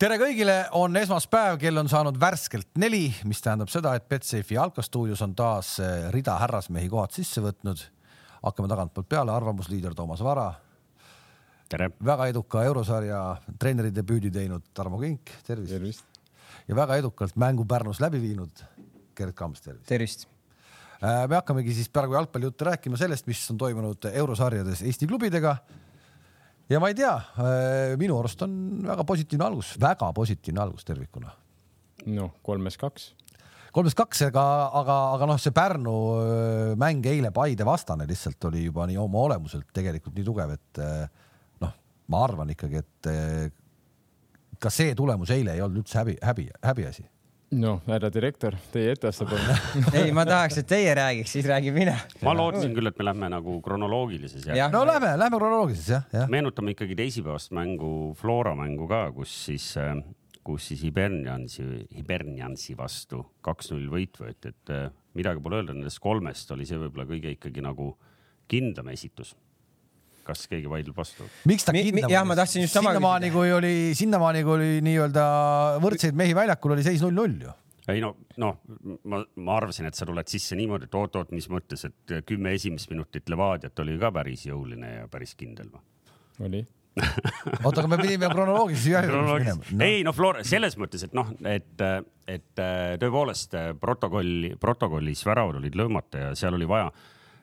tere kõigile, on esmaspäev, kell on saanud värskelt neli, mis tähendab seda, et Betsafe'i alkastuudios on taas eh, rida härrasmehi kohad sisse võtnud. hakkame tagantpoolt peale, arvamusliider Toomas Vara. tere! väga eduka eurosarja treeneri debüüdi teinud Tarmo Kink, tervist, tervist.! ja väga edukalt mängu Pärnus läbi viinud Gerd Kams, tervist! tervist! Äh, me hakkamegi siis praegu jalgpallijuttu rääkima sellest, mis on toimunud eurosarjades Eesti klubidega ja ma ei tea, äh, minu arust on väga positiivne algus, väga positiivne algus tervikuna. noh, kolmes kaks. kolmes kaks, aga, aga, aga noh, see Pärnu äh, mäng eile Paide vastane lihtsalt oli juba nii oma olemuselt tegelikult nii tugev, et äh, noh, ma arvan ikkagi, et ka see tulemus eile ei olnud üldse häbi, häbi, häbiasi noh, härra direktor, teie etteaste palun ei, ma tahaks, et teie räägiks, siis räägin mina. ma lootsin küll, et me lähme nagu kronoloogilises järjekorras. no lähme, lähme kronoloogilises jah, jah. meenutame ikkagi teisipäevast mängu, Flora mängu ka, kus siis, kus siis Hiberniansi, Hiberniansi vastu kaks-null võit võeti, et eh, midagi pole öelda, nendest kolmest oli see võib-olla kõige ikkagi nagu kindlam esitus kas keegi vaidleb vastu? miks ta kindlam oli? jah, ma tahtsin just sama sinnamaani, kui oli, sinnamaani, kui oli nii-öelda võrdseid mehi väljakul, oli seis null-null ju ei no, noh, ma, ma arvasin, et sa tuled sisse niimoodi, et oot-oot, mis mõttes, et kümme esimest minutit Levadiat oli ka päris jõuline ja päris kindel või? oli oota, aga me pidime kronoloogilises järjekorras minema no.. ei no Flora, selles mõttes, et noh, et, et tõepoolest protokolli, protokollis väravad olid löömata ja seal oli vaja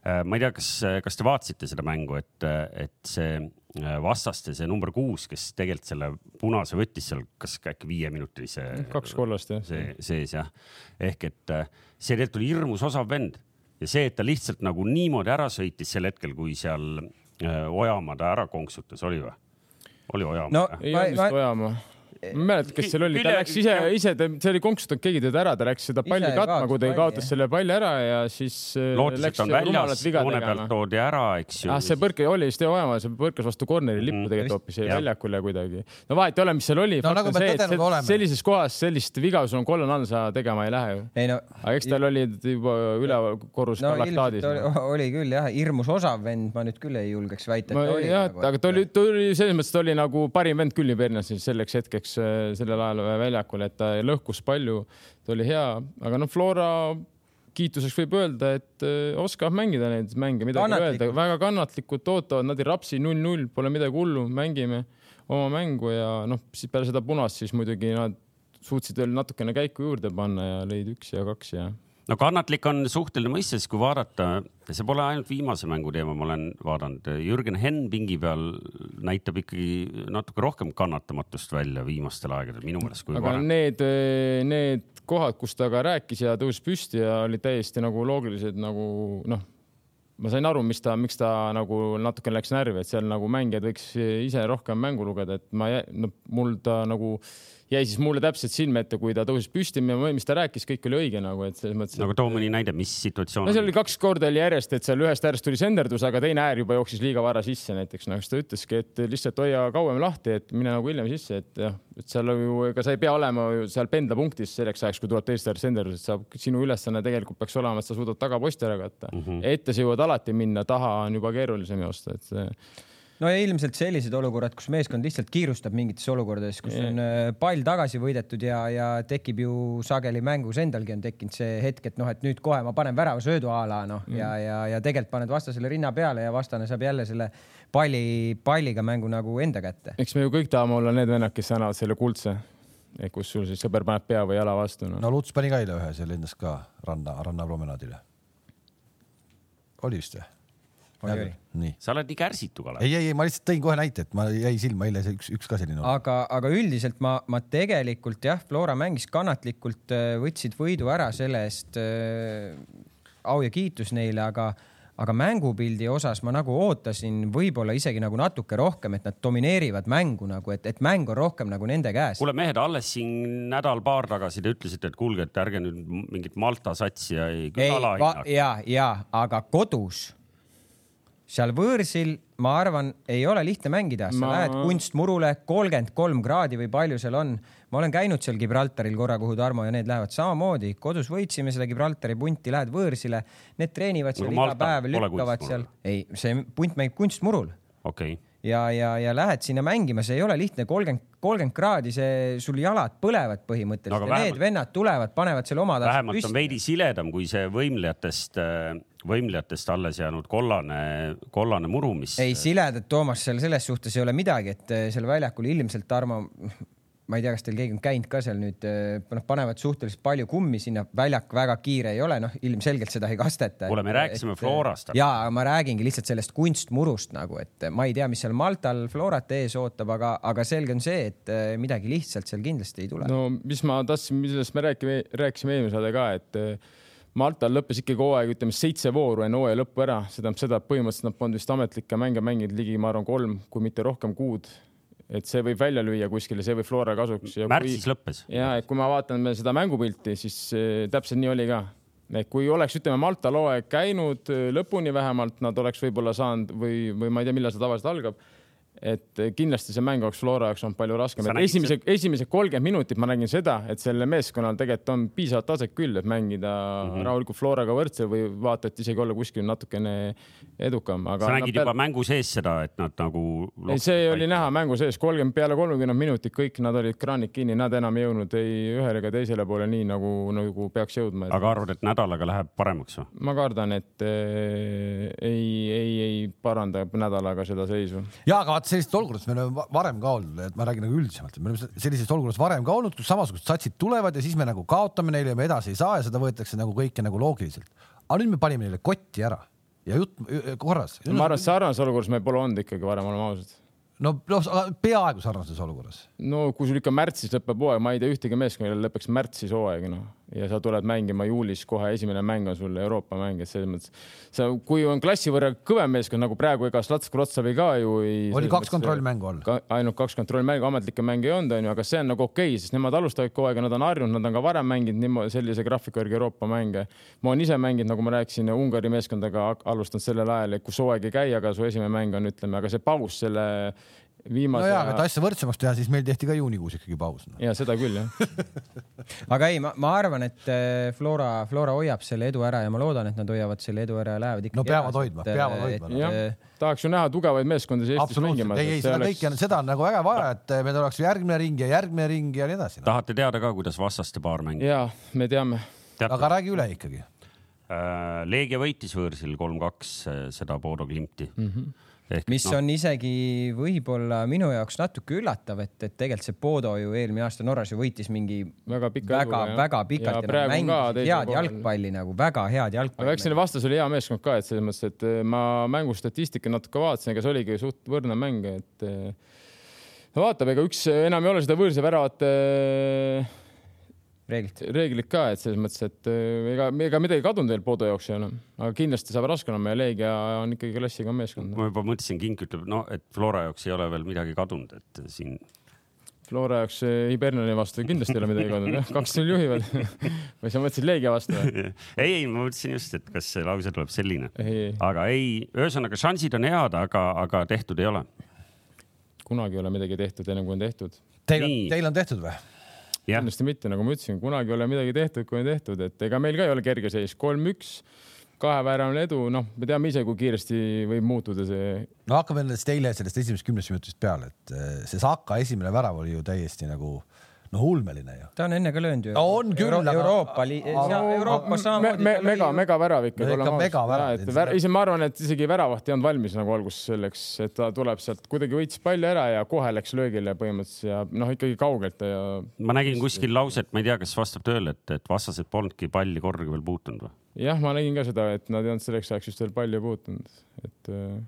ma ei tea, kas, kas te vaatasite seda mängu, et, et see äh, vastaste, see number kuus, kes tegelikult selle punase võttis seal, kas äkki viieminutilise. kaks kollast jah. see sees jah, ehk et äh, see tegelikult oli hirmus osav vend ja see, et ta lihtsalt nagu niimoodi ära sõitis sel hetkel, kui seal Ojamaa ta ära konksutas, oli või? oli Ojamaa no,? ei olnud vist Ojamaa ma ei mäleta, kes seal oli, ta läks ise, ise, see oli konksutanud, keegi teda ära, ta läks seda palli ise katma, kui ta kaotas selle palli ära ja siis. Äh, lootis, et on väljas, joone pealt toodi ära, eks ju. ah, see põrke oli, Steo Ojamaa, see põrkas vastu korneri lippu mm. tegelikult hoopis jäi väljakule kuidagi. no vahet ei ole, mis seal oli. no nagu me tõdenud oleme. sellises kohas sellist viga sul on kollane all, sa tegema ei lähe ju. No, aga eks tal oli juba üleval korrus no, galaktaadis. Oli, oli küll jah, hirmus osav vend, ma nüüd küll ei julgeks väita. jah, nagu, aga ta oli, ta oli selles mõttes, ta oli nagu parim vend küll Hiberniasis selleks hetkeks äh, sellel ajal väljakul, et ta lõhkus palju, ta oli hea, aga noh, Flora kiituseks võib öelda, et äh, oskab mängida neid mänge, midagi öelda, väga kannatlikult ootavad, nad ei rapsi null-null, pole midagi hullu, mängime oma mängu ja noh, siis peale seda punast, siis muidugi nad suutsid veel natukene käiku juurde panna ja lõid üks ja kaks ja no kannatlik on suhteline mõiste, sest kui vaadata, see pole ainult viimase mängu teema, ma olen vaadanud, Jürgen Henn pingi peal näitab ikkagi natuke rohkem kannatamatust välja viimastel aegadel minu meelest aga varem. Need, need kohad, kus ta ka rääkis ja tõusis püsti ja olid täiesti nagu loogilised nagu noh, ma sain aru, mis ta, miks ta nagu natuke läks närvi, et seal nagu mängijad võiks ise rohkem mängu lugeda, et ma, no mul ta nagu jäi siis mulle täpselt silme ette, kui ta tõusis püsti, mis ta rääkis, kõik oli õige nagu, et selles mõttes. nagu too mõni näide, mis situatsioon? no seal oli kaks korda oli järjest, et seal ühest äärest tuli senderdus, aga teine äär juba jooksis liiga vara sisse näiteks, noh, siis ta ütleski, et lihtsalt hoia kauem lahti, et mine nagu hiljem sisse, et jah, et seal ju, ega sa ei pea olema ju seal pendlapunktis selleks ajaks, kui tuleb teisest äärest senderdus, et sa, sinu ülesanne tegelikult peaks olema, et sa suudad tagaposti ära katta mm. -hmm. ette sa jõuad alati minna, taha on juba keerulisem joosta, et see no ja ilmselt sellised olukorrad, kus meeskond lihtsalt kiirustab mingites olukordades, kus on äh, pall tagasi võidetud ja, ja tekib ju sageli mängus endalgi on tekkinud see hetk, et noh, et nüüd kohe ma panen väravasöödu a la noh mm. ja, ja, ja tegelikult paned vastasele rinna peale ja vastane saab jälle selle palli, palliga mängu nagu enda kätte. eks me ju kõik tahame olla need vennad, kes annavad selle kuldse ehk kus sul siis sõber paneb pea või jala vastu no.. no Luts pani ka eile ühe seal lendas ka ranna, rannapromenaadile. oli vist või? Sa oled nii kärsitu, Kalev. ei, ei, ei, ma lihtsalt tõin kohe näite, et ma jäi silma eile see üks, üks ka selline. aga, aga üldiselt ma, ma tegelikult jah, Flora mängis kannatlikult, äh, võtsid võidu ära selle eest äh,. au ja kiitus neile, aga, aga mängupildi osas ma nagu ootasin võib-olla isegi nagu natuke rohkem, et nad domineerivad mängu nagu, et, et mäng on rohkem nagu nende käes. kuule mehed, alles siin nädal-paar tagasi te ütlesite, et kuulge, et ärge nüüd mingit Malta satsi ja ei. ei, ja, ja aga kodus seal võõrsil, ma arvan, ei ole lihtne mängida, sa ma... lähed kunstmurule, kolmkümmend kolm kraadi või palju seal on. ma olen käinud seal Gibraltaril korra, kuhu Tarmo ja need lähevad. Samamoodi, kodus võitsime seda Gibraltari punti, lähed võõrsile, need treenivad seal iga päev, lükkavad seal. ei, see punt mängib kunstmurul. Okay.. ja, ja, ja lähed sinna mängima, see ei ole lihtne, kolmkümmend, kolmkümmend kraadi, see sul jalad põlevad põhimõtteliselt ja vähemalt- need vennad tulevad, panevad selle oma vähemalt on veidi siledam kui see võimlejatest, võimlejatest alles jäänud kollane, kollane muru, mis. ei, siledad, Toomas, seal selles suhtes ei ole midagi, et eh, seal väljakul ilmselt Tarmo, ma ei tea, kas teil keegi on käinud ka seal nüüd, noh, panevad suhteliselt palju kummi sinna, väljak väga kiire ei ole, noh, ilmselgelt seda ei kasteta. kuule, me rääkisime Florast. ja ma räägingi lihtsalt sellest kunstmurust nagu, et ma ei tea, mis seal Maltal Florat ees ootab, aga, aga selge on see, et midagi lihtsalt seal kindlasti ei tule no.. mis ma tahtsin, millest me räägime, rääkisime eelmine saade ka, et Maltal lõppes ikkagi hooaeg, ütleme seitse vooru enne hooaja lõppu ära, see tähendab seda, et põhimõtteliselt nad polnud vist ametlikke mänge mänginud ligi, ma arvan, kolm, kui mitte rohkem kuud. et see võib välja lüüa kuskile, see võib Flora kasuks. märtsis lõppes. ja et kui ma vaatan seda mängupilti, siis eh, täpselt nii oli ka. et kui oleks, ütleme, Maltal hooaeg käinud eh, lõpuni vähemalt, nad oleks võib-olla saanud või, või ma ei tea, millal see tavaliselt algab. Et kindlasti see mäng oleks Flora jaoks olnud palju raskem et esimese, esimesed kolmkümmend minutit ma nägin seda, et sellel meeskonnal tegelikult on piisavalt taset küll, et mängida mm. -hmm. rahulikult Floraga võrdsel või vaata, et isegi olla kuskil natukene edukam, aga. sa nägid juba mängu sees seda, et nad nagu. ei, see oli näha mängu sees, kolmkümmend peale kolmekümne minutit kõik nad olid kraanid kinni, nad enam ei jõudnud ei ühele ega teisele poole nii nagu, nagu peaks jõudma. aga arvad, et nädalaga läheb paremaks või? ma kardan, et eh, ei, ei, ei paranda nädalaga seda seisu. ja aga vaata sellistes olukordades me oleme va- varem ka olnud, et ma räägin nagu üldisemalt, et me oleme sellises olukorras varem ka olnud, kus samasugused satsid tulevad ja siis me nagu kaotame neile ja me edasi ei saa ja seda võetakse nagu kõike nagu loogiliselt. aga nüüd me panime neile kotti ära ja jutt korras. ma arvan, et sarnases olukorras me pole olnud ikkagi varem, oleme ausad. no, noh, peaaegu sarnases olukorras. no kui sul ikka märtsis lõpeb hooaeg, ma ei tea ühtegi meeskonda, kellel lõpeks märtsis hooaeg, noh, ja sa tuled mängima juulis kohe esimene mäng on sul Euroopa mäng, et selles mõttes sa, kui on klassi võrra kõvem meeskond nagu praegu, ega Slats Wroclawi ka ju ei. oli kaks kontrollmängu all. ka, ainult kaks kontrollmängu, ametlikke mänge ei olnud, onju, aga see on nagu okei okay,, sest nemad alustavad kogu aeg ja nad on harjunud, nad on ka varem mänginud niimoodi sellise graafiku järgi Euroopa mänge. ma olen ise mänginud, nagu ma rääkisin, Ungari meeskondaga alustanud sellel ajal, et kus hooaeg ei käi, aga su esimene mäng on, ütleme, aga see paus selle viimase no jaa, aga et asja võrdsemaks teha, siis meil tehti ka juunikuus ikkagi paus no.. ja seda küll jah. aga ei, ma, ma arvan, et eh, Flora, Flora hoiab selle edu ära ja ma loodan, et nad hoiavad selle edu ära ja lähevad ikkagi. No peavad hoidma, peavad hoidma, no. jah, tahaks ju näha tugevaid meeskondi Eestis mängimas. ei, ei seda kõike, seda on nagu väga vaja, et meil oleks järgmine ring ja järgmine ring ja nii edasi no.. tahate teada ka, kuidas vastaste paar mängib? ja me teame, aga räägi üle ikkagi. Leegia võitis võõrsil kolm-kaks seda Bodo Klimti mm. Mhm. -hmm. Ehk mis noh, on isegi võib-olla minu jaoks natuke üllatav, et, et tegelikult see Bodo ju eelmine aasta Norras ju võitis mingi väga pika väga, väga pikalt ja, ja mängisid head jalgpalli nagu, väga head aga jalgpalli eks neil. vastas oli hea meeskond ka, et selles mõttes, et eh, ma mängustatistika natuke vaatasin, ega see oligi suht võrdne mäng, et eh, no vaatab, ega üks enam ei ole seda võõrsi väravate eh, reeglit. reeglit ka, et selles mõttes, et eh, ega, ega midagi kadunud veel Podo jaoks ei ole, aga kindlasti saab raske olema ja Leegia on ikkagi klassiga meeskond. ma juba mõtlesin, Kink ütleb, no et Flora jaoks ei ole veel midagi kadunud, et siin Flora jaoks eh, Hibernali vastu kindlasti ei ole midagi kadunud, jah, kaks-null juhivad või sa mõtlesid Leegia vastu või? ei, ei, ma mõtlesin just, et kas see lause tuleb selline, aga ei, ühesõnaga šansid on head, aga, aga tehtud ei ole. kunagi ei ole midagi tehtud enne kui on tehtud. Teil Nii., teil on tehtud või? Kindlasti mitte, nagu ma ütlesin, kunagi ei ole midagi tehtud, kui on tehtud, et ega meil ka ei ole kerge seis, kolm-üks, kaheväärane edu, noh, me teame ise, kui kiiresti võib muutuda see. no hakkame nendest eile sellest esimesest kümnest minutist peale, et eh, see Saka esimene värav oli ju täiesti nagu noh, ulmeline ju. ta on enne ka löönud ju. No on küll, Euro, aga- Euroopa li-, me, samamoodi. me, mega, megavärav ikka. No ikka megavärav. Vär, ise ma arvan, et isegi väravat ei olnud valmis nagu alguses selleks, et ta tuleb sealt kuidagi võitis palli ära ja kohe läks löögile põhimõtteliselt ja noh, ikkagi kaugelt ja ma nägin kuskil lauset, ma ei tea, kas vastab tõele, et, et vastased polnudki palli kordagi veel puutunud või? jah, ma nägin ka seda, et nad ei olnud selleks ajaks just veel palju puutunud, et äh,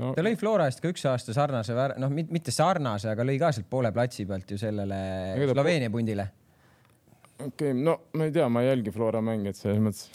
no ta lõi Flora eest ka üks aasta sarnase väär-, noh, mitte sarnase, aga lõi ka sealt poole platsi pealt ju sellele Ega ta- Sloveenia pundile. okei okay,, no ma ei tea, ma ei jälgi Flora mänge, et selles mõttes.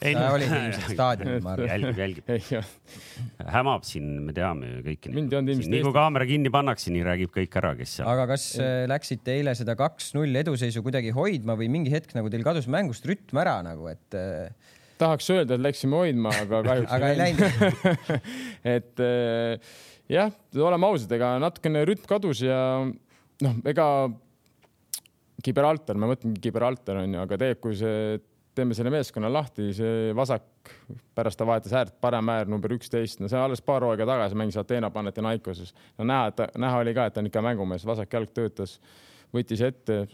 ei sa olid ilmselt staadionil, ma arvan. jälgib, jälgib, ei hämab siin, me teame ju kõiki Mind ei olnud ilmselt nii kui kaamera kinni pannakse, nii räägib kõik ära, kes seal. aga kas äh, läksite eile seda kaks-null eduseisu kuidagi hoidma või mingi hetk nagu teil kadus mängust rütm ära nagu, et äh, tahaks öelda, et läksime hoidma, aga kahjuks aga ei läinud. et eh, jah, oleme ausad, ega natukene rütm kadus ja noh, ega Gibraltar, me mõtleme Gibraltar on ju, aga tegelikult, kui see teeme selle meeskonna lahti, see vasak, pärast ta vahetas äärt, parem äär number üksteist, no see alles paar hooaega tagasi mängis Ateena Panathinaikoses. no näha, et näha oli ka, et ta on ikka mängumees, vasak jalg töötas, võttis ette,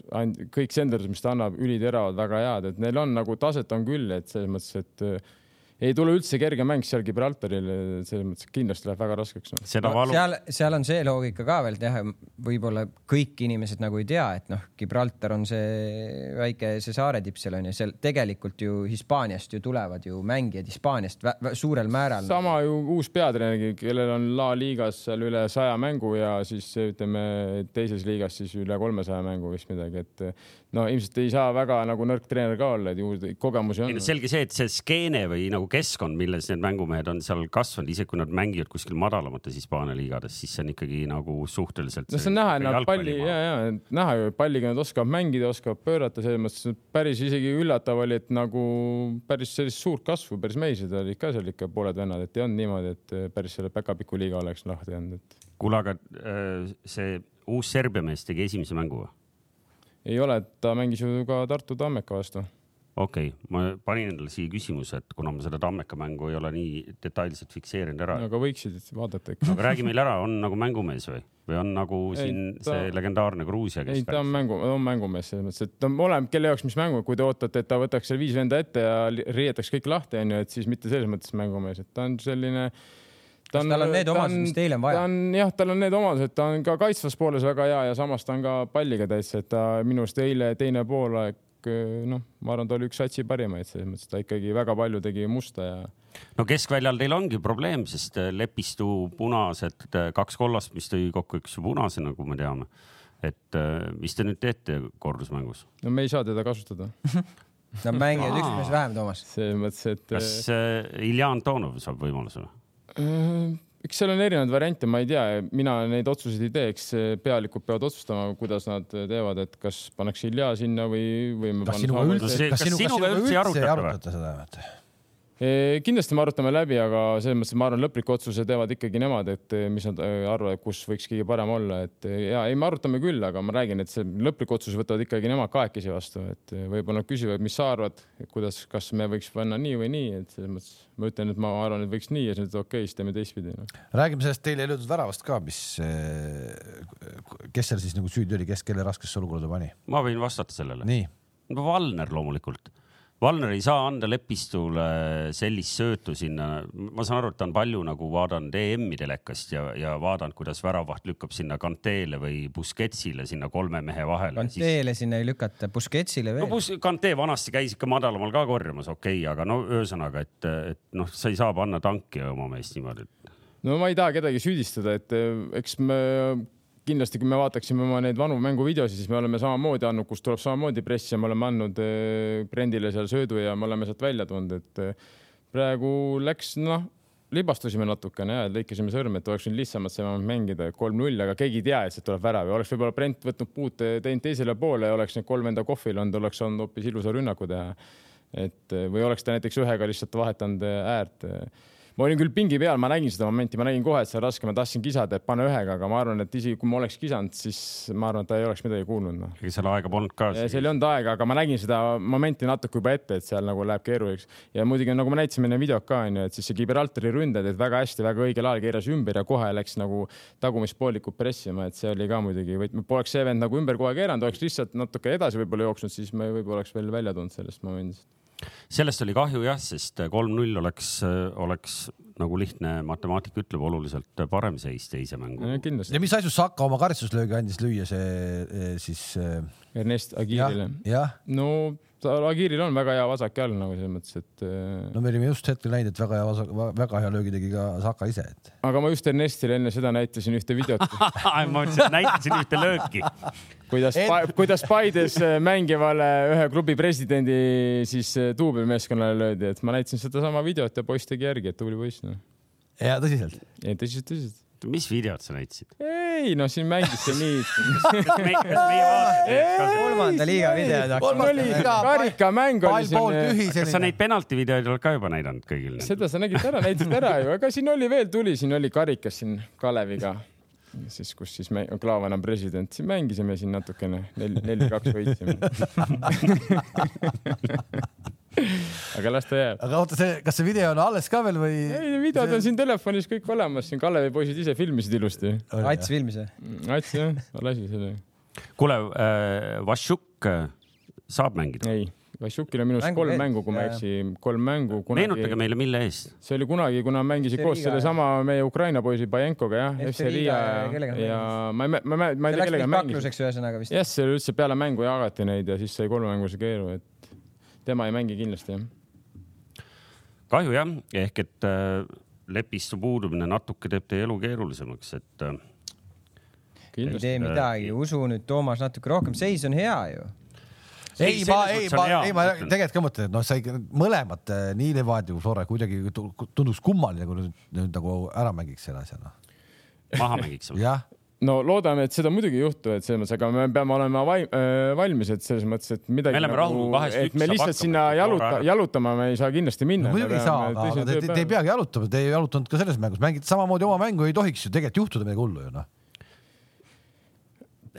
kõik senderdused, mis ta annab, üliteravad, väga head, et neil on nagu taset on küll, et selles mõttes, et ei tule üldse kerge mäng seal Gibraltaril, selles mõttes kindlasti läheb väga raskeks no.. No, seal, seal on see loogika ka veel teha, võib-olla kõik inimesed nagu ei tea, et noh, Gibraltar on see väike, see saare tipp seal on ju, seal tegelikult ju Hispaaniast ju tulevad ju mängijad Hispaaniast suurel määral. sama ju uus peatreener, kellel on La Ligas seal üle saja mängu ja siis ütleme teises liigas siis üle kolmesaja mängu vist midagi, et no ilmselt ei saa väga nagu nõrk treener ka olla, et ju kogemusi on. selge see, et see skeene või nagu keskkond, milles need mängumehed on seal kasvanud, isegi kui nad mängivad kuskil madalamates Hispaania liigades, siis see on ikkagi nagu suhteliselt. no see on näha, et nad palli ja, ja näha ju, palliga nad oskavad mängida, oskavad pöörata, selles mõttes päris isegi üllatav oli, et nagu päris sellist suurt kasvu, päris mehised olid ka seal ikka pooled vennad, et ei olnud niimoodi, et päris selle päkapiku liiga oleks lahti jäänud, et. kuule, aga äh, see uus Serbia mees tegi esimese mängu või? Ei ole, ta mängis ju ka Tartu Tammeka vastu. okei okay., ma panin endale siia küsimuse, et kuna ma seda Tammeka mängu ei ole nii detailselt fikseerinud ära. aga võiksid vaadata ikka. aga räägi meile ära, on nagu mängumees või, või on nagu siin ei, ta... see legendaarne Gruusia, kes? ei, ta on mängu, on mängumees selles mõttes, et ta oleneb, kelle jaoks mis mängu, kui te ootate, et ta võtaks seal viis venda ette ja riietaks kõik lahti, onju, et siis mitte selles mõttes mängumees, et ta on selline kas tal on need omadused, mis teil on vaja? ta on jah, tal on need omadused, ta on ka kaitsvas pooles väga hea ja samas ta on ka palliga täitsa, et ta minu arust eile teine poolaeg noh, ma arvan, ta oli üks satsi parimaid, selles mõttes ta ikkagi väga palju tegi musta ja. no keskväljal teil ongi probleem, sest äh, Lepistu punased, äh, kaks kollast, mis tõi kokku üks punase, nagu me teame. et äh, mis te nüüd teete kordusmängus? no me ei saa teda kasutada Nad mängivad üks mees vähem, Toomas. selles mõttes, et. kas Ilja Antonov saab võimaluse või? Äh, eks seal on erinevaid variante, ma ei tea, mina neid otsuseid ei tee, eks pealikud peavad otsustama, kuidas nad teevad, et kas pannakse Ilja sinna või, või. kas sinuga üldse, kas sinuga üldse ei arutata seda? Kindlasti me arutame läbi, aga selles mõttes ma arvan, lõpliku otsuse teevad ikkagi nemad, et mis nad arvavad, kus võiks kõige parem olla, et ja ei, me arutame küll, aga ma räägin, et see lõpliku otsuse võtavad ikkagi nemad kahekesi vastu, et võib-olla nad küsivad, mis sa arvad, kuidas, kas me võiks panna nii või nii, et selles mõttes ma ütlen, et ma arvan, et võiks nii ja siis nad okei okay,, siis teeme teistpidi no.. räägime sellest teile löödud väravast ka, mis, kes seal siis nagu süüdi oli, kes kelle raskesse olukorda pani? ma võin vastata sellele. nii. Valner loomulikult Valner ei saa anda Lepistule sellist söötu sinna, ma saan aru, et ta on palju nagu vaadanud EM-i telekast ja, ja vaadanud, kuidas väravaht lükkab sinna Kanteele või Busquetsile sinna kolme mehe vahele. Kanteele siis... sinna ei lükata, Busquetsile veel. no Bus-, Kante vanasti käis ikka madalamal ka korjamas, okei okay,, aga no ühesõnaga, et, et noh, sa ei saa panna tanki oma meest niimoodi. no ma ei taha kedagi süüdistada, et eks me kindlasti, kui me vaataksime oma neid vanu mänguvideosid, siis me oleme samamoodi andnud, kus tuleb samamoodi pressi ja me oleme andnud eh, Brendile seal söödu ja me oleme sealt välja tulnud, et eh, praegu läks, noh, libastusime natukene ja lõikasime sõrme, et oleks võinud lihtsamalt see mängida kolm-null, aga keegi ei tea, et sealt tuleb värav ja oleks võib-olla Brent võtnud puute, teinud teisele poole ja oleks need kolm enda kohvil olnud, oleks saanud hoopis ilusa rünnaku teha. et või oleks ta näiteks ühega lihtsalt vahetanud äärt ma olin küll pingi peal, ma nägin seda momenti, ma nägin kohe, et see on raske, ma tahtsin kisada, et pane ühega, aga ma arvan, et isegi kui ma oleks kisanud, siis ma arvan, et ta ei oleks midagi kuulnud no.. ega seal aega polnud ka. seal ei olnud aega, aga ma nägin seda momenti natuke juba ette, et seal nagu läheb keeruliseks. Ja muidugi nagu me näitasime enne videot ka onju, et siis see Gibraltari ründaja teeb väga hästi, väga õigel ajal keeras ümber ja kohe läks nagu tagumispoolikut pressima, et see oli ka muidugi poleks see vend nagu ümber kohe keeranud, oleks lihtsalt natuke edasi võib-olla jooksnud, siis me võib-olla oleks veel välja tulnud sellest momendist sellest oli kahju jah, sest kolm-null oleks, oleks nagu lihtne matemaatika ütleb, oluliselt parem seis teise mängu. ja mis asjus Saka oma karistuslöögi andis lüüa see eh, siis? Eh, Ernest Agirile. no Agiril on väga hea vasak jalg nagu selles mõttes, et. Äh, no me olime just hetkel näinud, et väga hea vasak, väga hea löögi tegi ka Saka ise, et. aga ma just Ernestile enne seda näitasin ühte videot ma mõtlesin, et näitasin ühte lööki kuidas et..., kuidas Paides äh, mängivale ühe klubi presidendi siis äh, duubelmeeskonnale löödi, et ma näitasin sedasama videot ja poiss tegi järgi, et tubli poiss no.. ja tõsiselt? tõsiselt, tõsiselt mis videot sa näitasid? ei no siin mängis see nii kolmanda liiga videod. karikamäng oli siin. kas sa neid penalti videoid oled ka juba näidanud kõigile? seda sa nägid ära, näitasid ära ju, aga siin oli veel tuli, siin oli karikas siin Kaleviga siis, kus siis me, Klaavan on president, siin mängisime siin natukene neli, neli-kaks võitsime aga las ta jääb. aga oota, see, kas see video on alles ka veel või? ei, videod on siin telefonis kõik olemas, siin Kalevi poisid ise filmisid ilusti. Ats filmis või? Ats jah, lasi selle. kuule äh,, Vašuk äh, saab mängida. ei, Vašukil on minu arust kolm mängu, kui ma ei eksi, kolm mängu. meenutage meile, mille eest. see oli kunagi, kuna mängisid koos sellesama meie Ukraina poisi Bajenkoga jah, FC Riia ja ja ma ei, ma ei, ma ei see tea, kellega kakluseks ühesõnaga vist. jah, see oli üldse peale mängu jagati neid ja siis sai kolmemängulise keeru, et tema ei mängi kindlasti jah. kahju jah, ehk et äh, Lepistu puudumine natuke teeb teie elu keerulisemaks, et äh, ei tee midagi, usu nüüd Toomas natuke rohkem, seis on hea ju. ei, Ei, ma, ei, ma ei, ma tegelikult ka mõtlen, et noh, sai mõlemad äh, nii Levadia kui Flora kuidagi tu- tunduks kummaline, kui nüüd, nüüd nagu ära mängiks selle asja, noh. maha mängiks. jah, no loodame, et seda muidugi ei juhtu, et selles mõttes, aga me peame olema vai, äh, valmis, et selles mõttes, et midagi. Me oleme rahul, kahest et üks me lihtsalt hakkama, sinna jaluta jalutama me ei saa kindlasti minna. muidugi ei saa, aga te, te, te ei peagi jalutama, te ei jalutanud ka selles mängus, mängite samamoodi oma mängu, ei tohiks ju tegelikult juhtuda midagi hullu ju noh.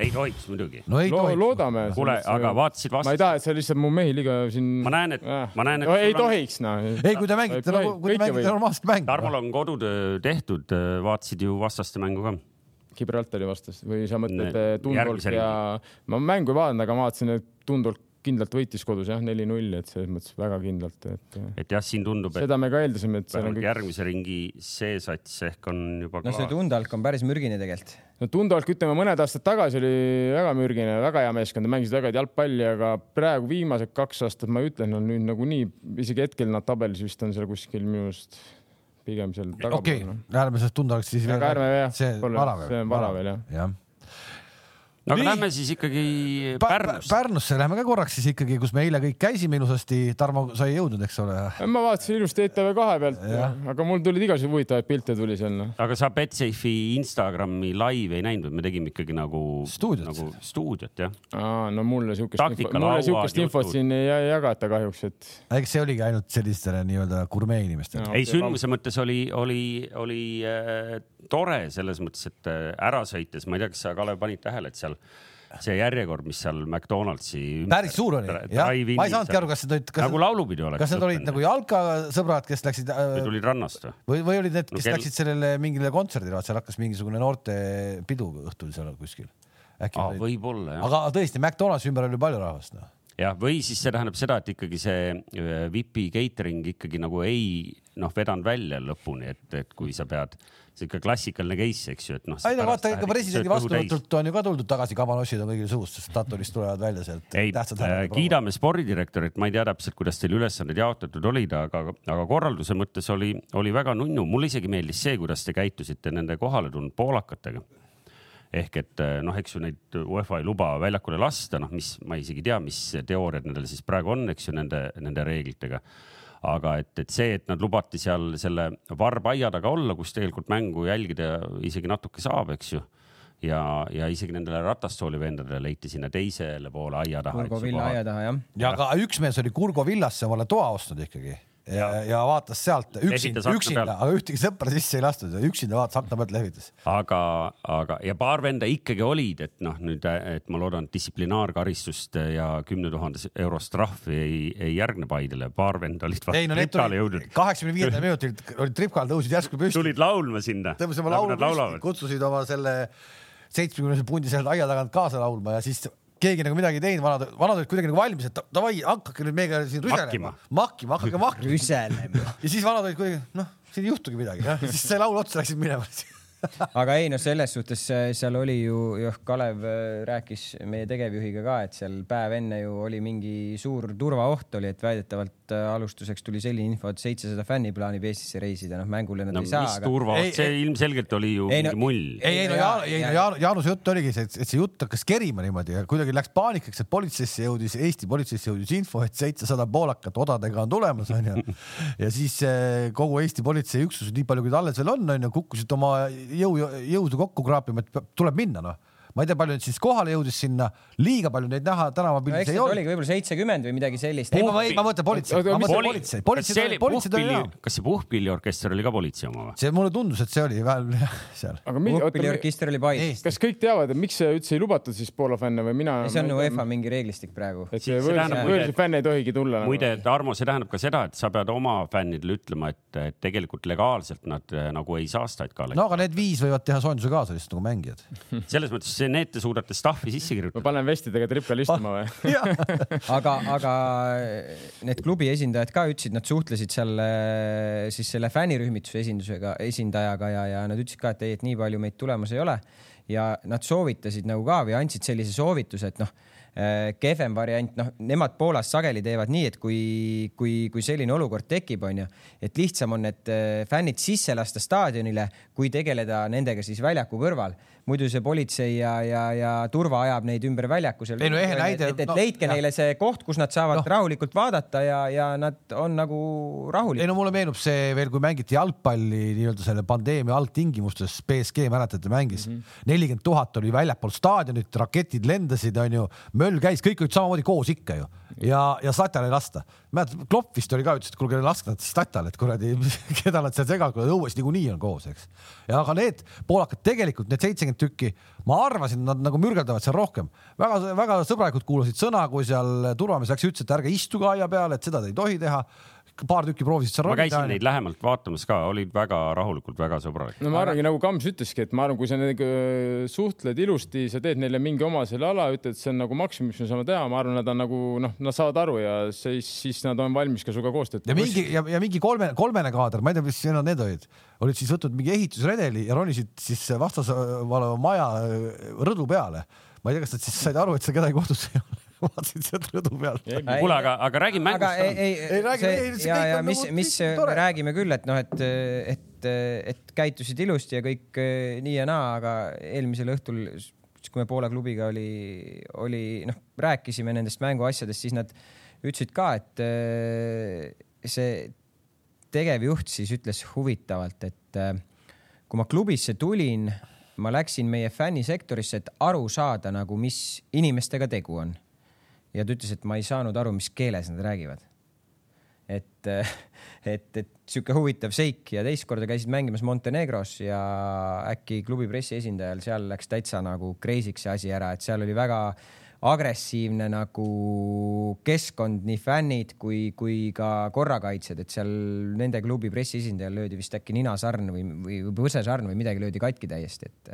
ei tohiks muidugi. no Lo loodame. kuule, aga vaatasid ma ei vastu. taha, et sa lihtsalt mu mehi liiga siin. Ma näen, et- ma näen, et no, ei tohiks noh. ei, kui te mängite nagu, kui te mängite normaalset mängu. Tarmol on kodutöö tehtud, vaatasid ju vastaste mängu ka. Gibraltari vastas või sa mõtled Tundolk ja ma mängu ei vaadanud, aga ma vaatasin, et Tundolk kindlalt võitis kodus jah, neli-null, et selles mõttes väga kindlalt, et eh, et jah, siin tundub, et seda me ka eeldasime, et seal on kõik. järgmise ringi see-sats ehk on juba no see. Tundalk on päris mürgine tegelikult. no Tundolk, ütleme mõned aastad tagasi oli väga mürgine, väga hea meeskond, mängisid väga head jalgpalli, aga praegu viimased kaks aastat ma ei ütle, no nüüd nagunii isegi hetkel nad tabelis vist on seal kuskil minu arust pigem seal okei tagapool no., lähme sellest tundavaks siis. aga ärme jah, see pole- vara veel. see on vara veel jah. jah. No aga Nii. lähme siis ikkagi Pärnusse. Pärnusse lähme ka korraks siis ikkagi, kus me eile kõik käisime ilusasti. Tarmo, sa ei jõudnud, eks ole? ma vaatasin ilusti ETV kahe pealt, aga mul tulid igasugu huvitavaid pilte tuli seal noh. aga sa Betsafe'i Instagrami laivi ei näinud, me tegime ikkagi nagu Stuudiot. nagu stuudiot jah. Aa, no mulle siukest mulle siukest infot siin ei jagata kahjuks, et eks see oligi ainult sellistele nii-öelda gurmee inimestele No. ei, sündmuse mõttes oli, oli, oli äh, tore selles mõttes, et äh, ära sõites, ma ei tea, kas sa, Kalev, panid tähele, et seal see järjekord, mis seal McDonaldsi. päris suur oli, jah. ma ei saanudki aru, kas need olid, nagu, laulupidu oleks. kas need olid nagu jalkasõbrad, kes läksid või äh, tulid rannast või? või, või olid need, No kes kell- läksid sellele mingile kontserdile, vaat seal hakkas mingisugune noortepidu õhtul seal kuskil. äkki olid- võib-olla jah. aga tõesti, McDonaldsi ümber oli palju rahvast, noh. jah, või siis see tähendab seda, et ikkagi see äh, VIP catering ikkagi nagu ei noh, vedanud välja lõpuni, et, et kui sa pead, see ikka klassikaline case, eks ju, et noh. ei no vaata, ikka presidendi vastuvõtult on ju ka tuldud tagasi, kabanossid on kõigil suust, sest Taturist tulevad välja sealt. ei, kiidame spordidirektorit, ma ei tea täpselt, kuidas teil ülesanded jaotatud olid, aga, aga korralduse mõttes oli, oli väga nunnu, mulle isegi meeldis see, kuidas te käitusite nende kohale tulnud poolakatega. Ehk et noh, eks ju neid UEFA ei luba väljakule lasta, noh, mis ma isegi ei tea, mis teooriad nendel siis praegu on, eks ju nende, nende reeglitega aga et, et see, et nad lubati seal selle varbaia taga olla, kus tegelikult mängu jälgida isegi natuke saab, eks ju. ja, ja isegi nendele ratastooli vendadele leiti sinna teisele poole aia taha. Urgo Villa aia taha jah. ja aga üks mees oli Kurgo villasse omale toa ostnud ikkagi ja, ja, vaatas sealt üksinda, üksinda, aga ühtegi sõpra sisse ei lastud, üksinda vaatas akna pealt lehvitas. aga, aga ja paar venda ikkagi olid, et noh, nüüd, et ma loodan, et distsiplinaarkaristust ja kümne tuhande eurost trahvi ei, ei järgne Paidele, paar venda olid ei no tripkale jõudnud, kaheksakümne viiendal minutil olid tripkal, tõusid järsku püsti, tulid laulma sinna. tõmbasid oma laulu püsti, kutsusid oma selle seitsmekümnese pundi sealt aia tagant kaasa laulma ja siis keegi nagu midagi ei teinud, vanad, vanad olid kuidagi nagu valmis, et davai, hakake nüüd meiega siin rüselema, mahkima, hakake mahkima. rüselema. ja siis vanad olid kuidagi, noh, siin ei juhtugi midagi, jah, siis sai laul otsa, läksid minema. aga ei no selles suhtes äh, seal oli ju jah, Kalev äh, rääkis meie tegevjuhiga ka, et seal päev enne ju oli mingi suur turvaoht oli, et väidetavalt äh, alustuseks tuli selline info, et seitsesada fänni plaanib Eestisse reisida, noh mängule nad no ei saa, mis aga turva Ei,, see ei- ilmselgelt oli ju Ei, no- mingi mull. ei, ei no Jaa, Jaan, ei no jaa. Jaan, Jaanuse jutt oligi see, et see jutt hakkas kerima niimoodi ja kuidagi läks paanikaks, et politseisse jõudis, Eesti politseisse jõudis info, et seitsesada poolakat odadega on tulemas, onju. ja siis eh, kogu Eesti politseiüksused, nii palju kui ta alles veel on, onju, kukkusid oma jõu, jõudu kokku kraapima, et tuleb minna, noh. Ma ei tea, palju neid siis kohale jõudis sinna, liiga palju neid näha no tänavapildis eks ei olnud. oligi võib-olla seitsekümmend või midagi sellist. ei, ma, ei, ma mõtlen politsei, Oota, ma mõtlen Poli- politsei, kas politsei, see oli hea., kas see puhkpilliorkester oli ka politsei oma või? see mulle tundus, et see oli veel seal. puhkpilliorkester oli Paides. kas kõik teavad, et miks see üldse ei lubatud siis Poola fänne või mina? see on UEFA mingi reeglistik praegu. et võõrsil tähendab muide, võõrsil fänn ei tohigi tulla. nagu. muide, Tarmo, see tähendab ka seda, et sa pead oma fännidele ütlema, et et tegelikult legaalselt nad eh, nagu ei saa STATKA-le no aga need viis võivad teha soojenduse kaasa lihtsalt nagu mängijad. selles mõttes, see, need te suudate stuff'i sisse ma kirjutada. panen vestidega tripel istuma või? aga, aga need klubi esindajad ka ütlesid, nad suhtlesid seal eh, siis selle fännirühmituse esindusega, esindajaga ja, ja nad ütlesid ka, et ei, et nii palju meid tulemas ei ole. ja nad soovitasid nagu ka või andsid sellise soovituse, et noh, kehvem variant, noh, nemad Poolas sageli teevad nii, et kui, kui, kui selline olukord tekib, onju, et lihtsam on need eh, fännid sisse lasta staadionile, kui tegeleda nendega siis väljaku kõrval. Muidu see politsei ja, ja, ja turva ajab neid ümber väljaku seal. Ei no ehe näide- et, et no, leidke jah. neile see koht, kus nad saavad no. rahulikult vaadata ja, ja nad on nagu ei rahulikud. no mulle meenub see veel, kui mängiti jalgpalli nii-öelda selle pandeemia algtingimustes, BSG mäletate, mängis nelikümmend tuhat oli väljapool staadionit, raketid lendasid, onju, möll käis, kõik olid samamoodi koos ikka ju ja, ja Statal ei lasta. mäletad, Klopp vist oli ka, ütles, et kuulge, laske nad Statal, et kuradi, keda nad seal segavad, kui õues niikuinii on koos, eks. ja aga need poolakad tegelikult need seitsekümmend tükki, ma arvasin, nad nagu mürgeldavad seal rohkem väga,. väga-väga sõbralikult kuulasid sõna, kui seal turvamees läks, ütles, et ärge istuge aia peal, et seda te ei tohi teha. Paar tükki proovisid seal ma käisin neid lähemalt vaatamas ka, olid väga rahulikult, väga sõbralikud. no ma arvangi, nagu Kams ütleski, et ma arvan, kui sa nendega öö, suhtled ilusti, sa teed neile mingi oma selle ala, ütled, see on nagu maksimum, mis me saame teha, ma arvan, nad on nagu noh, nad saavad aru ja siis, siis nad on valmis ka sinuga koostööd ja mingi ja, ja mingi kolme, kolmene kaader, ma ei tea, mis need need olid, olid siis võtnud mingi ehitusredeli ja ronisid siis vastase oleva maja äh, rõdu peale. ma ei tea, kas nad siis said aru, et seal kedagi kodus ei ole, vaatasid sealt rõdu pealt. kuule, aga, aga räägi aga mängust ei, ka. ei, Ei ei, räägi- see ei, ja, ja mis nagu, mis tore. me räägime küll, et noh, et, et, et käitusid ilusti ja kõik eh, nii ja naa, aga eelmisel õhtul, kui me Poola klubiga oli, oli noh, rääkisime nendest mänguasjadest, siis nad ütlesid ka, et eh, see tegevjuht siis ütles huvitavalt, et eh, kui ma klubisse tulin, ma läksin meie fännisektorisse, et aru saada nagu, mis inimestega tegu on. Ja ta ütles, et ma ei saanud aru, mis keeles nad räägivad. et, et, et sihuke huvitav seik ja teist korda käisid mängimas Montenegros ja äkki klubi pressiesindajal seal läks täitsa nagu crazy'ks see asi ära, et seal oli väga agressiivne nagu keskkond, nii fännid kui, kui ka korrakaitsjad, et seal nende klubi pressiesindajal löödi vist äkki ninasarn või, või põsesarn või midagi löödi katki täiesti, et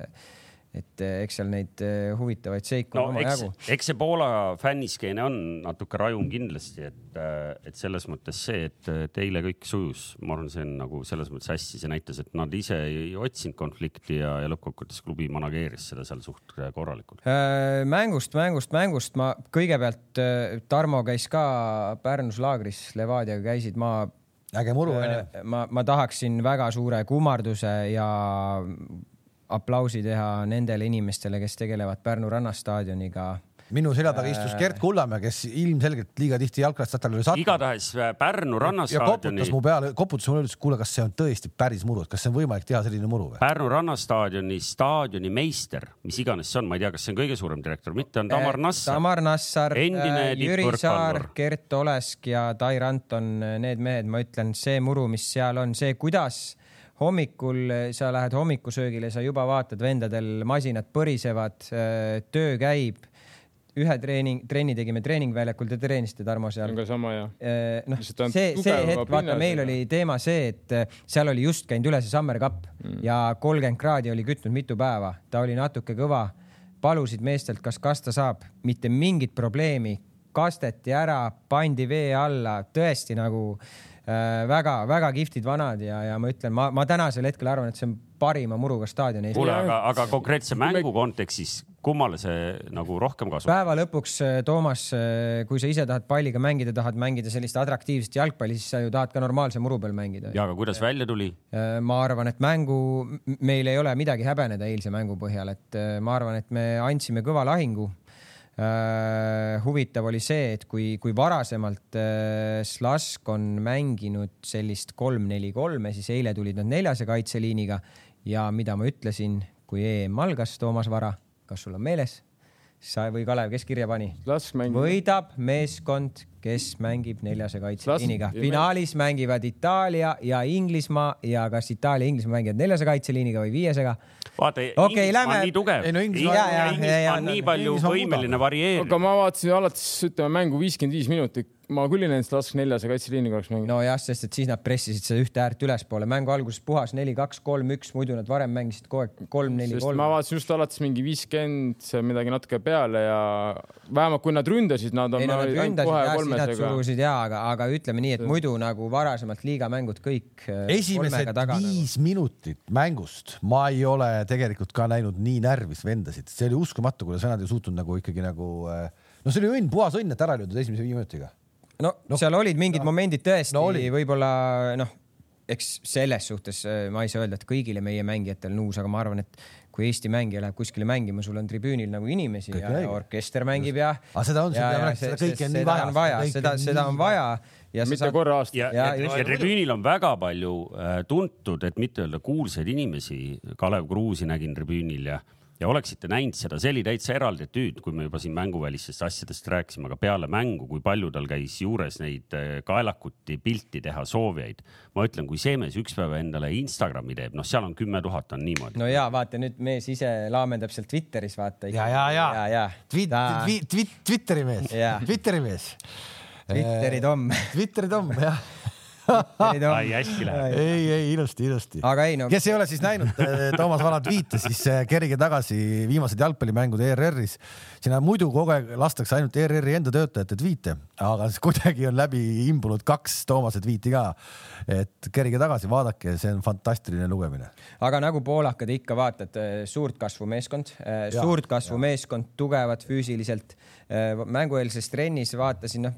et eks seal neid eh, huvitavaid seiku no omajagu., eks see Poola fänniskeene on natuke rajum kindlasti, et, et selles mõttes see, et teile kõik sujus, ma arvan, see on nagu selles mõttes hästi, see näitas, et nad ise ei otsinud konflikti ja, ja lõppkokkuvõttes klubi manageeris seda seal suht korralikult. Äh, mängust, mängust, mängust ma kõigepealt, Tarmo käis ka Pärnus laagris, Levadiaga käisid, ma äge muru onju. Äh, ma, ma tahaksin väga suure kummarduse ja aplausi teha nendele inimestele, kes tegelevad Pärnu rannastaadioniga. minu selja taga istus Gert Kullamäe, kes ilmselgelt liiga tihti jalgrattatel oli sattunud. igatahes äh, Pärnu ja rannastaadioni koputas, mu peale, koputas mulle, ütles, kuule, kas see on tõesti päris muru, et kas see on võimalik teha selline muru või? Pärnu rannastaadioni staadioni meister, mis iganes see on, ma ei tea, kas see on kõige suurem direktor, mitte on Tamar Nassar. Tamar Nassar, Endine Jüri Saar Gert Olesk ja Tai Ranton, need mehed, ma ütlen, see muru, mis seal on, see, kuidas hommikul sa lähed hommikusöögile, sa juba vaatad, vendadel masinad põrisevad, töö käib. ühe treening, trenni tegime treeningväljakul, te treenisite Tarmo seal on. ka sama ja. noh, Lihtsalt on see, see hetk, vaata, meil oli teema see, et äh, seal oli just käinud üle see Summer Cup mm. ja kolmkümmend kraadi oli kütnud mitu päeva, ta oli natuke kõva. palusid meestelt, kas kasta saab, mitte mingit probleemi, kasteti ära, pandi vee alla, tõesti nagu väga-väga kihvtid vanad ja, ja ma ütlen, ma, ma tänasel hetkel arvan, et see on parima muruga staadion Eestis kuule, aga, aga konkreetse mängu kontekstis, kummale see nagu rohkem kasub? päeva lõpuks, Toomas, kui sa ise tahad palliga mängida, tahad mängida sellist atraktiivset jalgpalli, siis sa ju tahad ka normaalse muru peal mängida. ja aga kuidas välja tuli? ma arvan, et mängu, meil ei ole midagi häbeneda eilse mängu põhjal, et äh, ma arvan, et me andsime kõva lahingu. Huvitav oli see, et kui, kui varasemalt äh, Slask on mänginud sellist kolm-neli-kolme, siis eile tulid nad neljase kaitseliiniga ja mida ma ütlesin, kui EM algas, Toomas Vara, kas sul on meeles? sa või Kalev, kes kirja pani? võidab meeskond, kes mängib neljase kaitseliiniga finaalis mängivad Itaalia ja Inglismaa ja kas Itaalia ja Inglismaa mängivad neljase kaitseliiniga või viiesega. vaata, Okei, Inglismaa lähme- on nii tugev. Ei no Inglismaa- Ja, ja, ja, Inglismaa ja, on nii palju Inglismaa võimeline mugav. varieerima. aga ma vaatasin alates ütleme mängu viiskümmend viis minutit, ma küll ei näinud seda lask neljase kaitseliiniga oleks mänginud. nojah, sest et siis nad pressisid seda ühte äärt ülespoole, mängu alguses puhas neli, kaks, kolm, üks, muidu nad varem mängisid kogu aeg kolm, neli, kolm ma. vaatasin just alates mingi viiskümmend midagi natuke peale ja vähemalt kui nad ründasid, nad on ei no nad ründasid kohe ja siis nad kolmesega. surusid ja, aga, aga ütleme nii, et muidu nagu varasemalt liigamängud kõik. esimesed viis minutit mängust ma ei ole tegelikult ka näinud nii närvis vendasid, see oli uskumatu, kuidas vennad ei suutnud nagu ikkagi nagu no see oli õnn, puhas õnn, et ära ei löödud esimese viie minutiga. no, no seal olid mingid no, momendid tõesti no võib-olla noh, eks selles suhtes äh, ma ei saa öelda, et kõigile meie mängijatel nõus, aga ma arvan, et kui Eesti mängija läheb kuskile mängima, sul on tribüünil nagu inimesi Kõik ja, ja orkester mängib ja. Aga seda on- seda rääkis, seda kõike on nii vaja, vaja, seda seda on, seda on vaja ja mitte saad korra aastas. ja, Ja ja, ja tribüünil on väga palju äh, tuntud, et mitte öelda kuulsaid inimesi. Kalev Kruusi nägin tribüünil ja, ja oleksite näinud seda, see oli täitsa eraldi etüüd, kui me juba siin mänguvälistest asjadest rääkisime, aga peale mängu, kui palju tal käis juures neid äh, kaelakuti pilti teha soovijaid. ma ütlen, kui see mees üks päev endale Instagrami teeb, noh, seal on kümme tuhat on niimoodi no ja vaata nüüd mees ise laamendab seal Twitteris vaata. ja, ja, ja, ja, ja. Twit-, Ta- Twit-, Twit-, Twitteri mees Twitteri mees. Twitteri Tom. Twitteri Tom, jah. ai, hästi läheb. ei, ei ilusti, ilusti. aga ei no, kes ei ole siis näinud eh, Toomas Vana tweet'e, siis eh, kerige tagasi viimased jalgpallimängud ERR-is. sinna muidu kogu aeg lastakse ainult ERR-i enda töötajate tweet'e, aga siis kuidagi on läbi imbunud kaks Toomase tweet'i ka. et kerige tagasi, vaadake, see on fantastiline lugemine. aga nagu poolakad ikka vaatad, suurt kasvu meeskond, suurt kasvu meeskond, tugevad füüsiliselt. mängueelses trennis vaatasin, noh,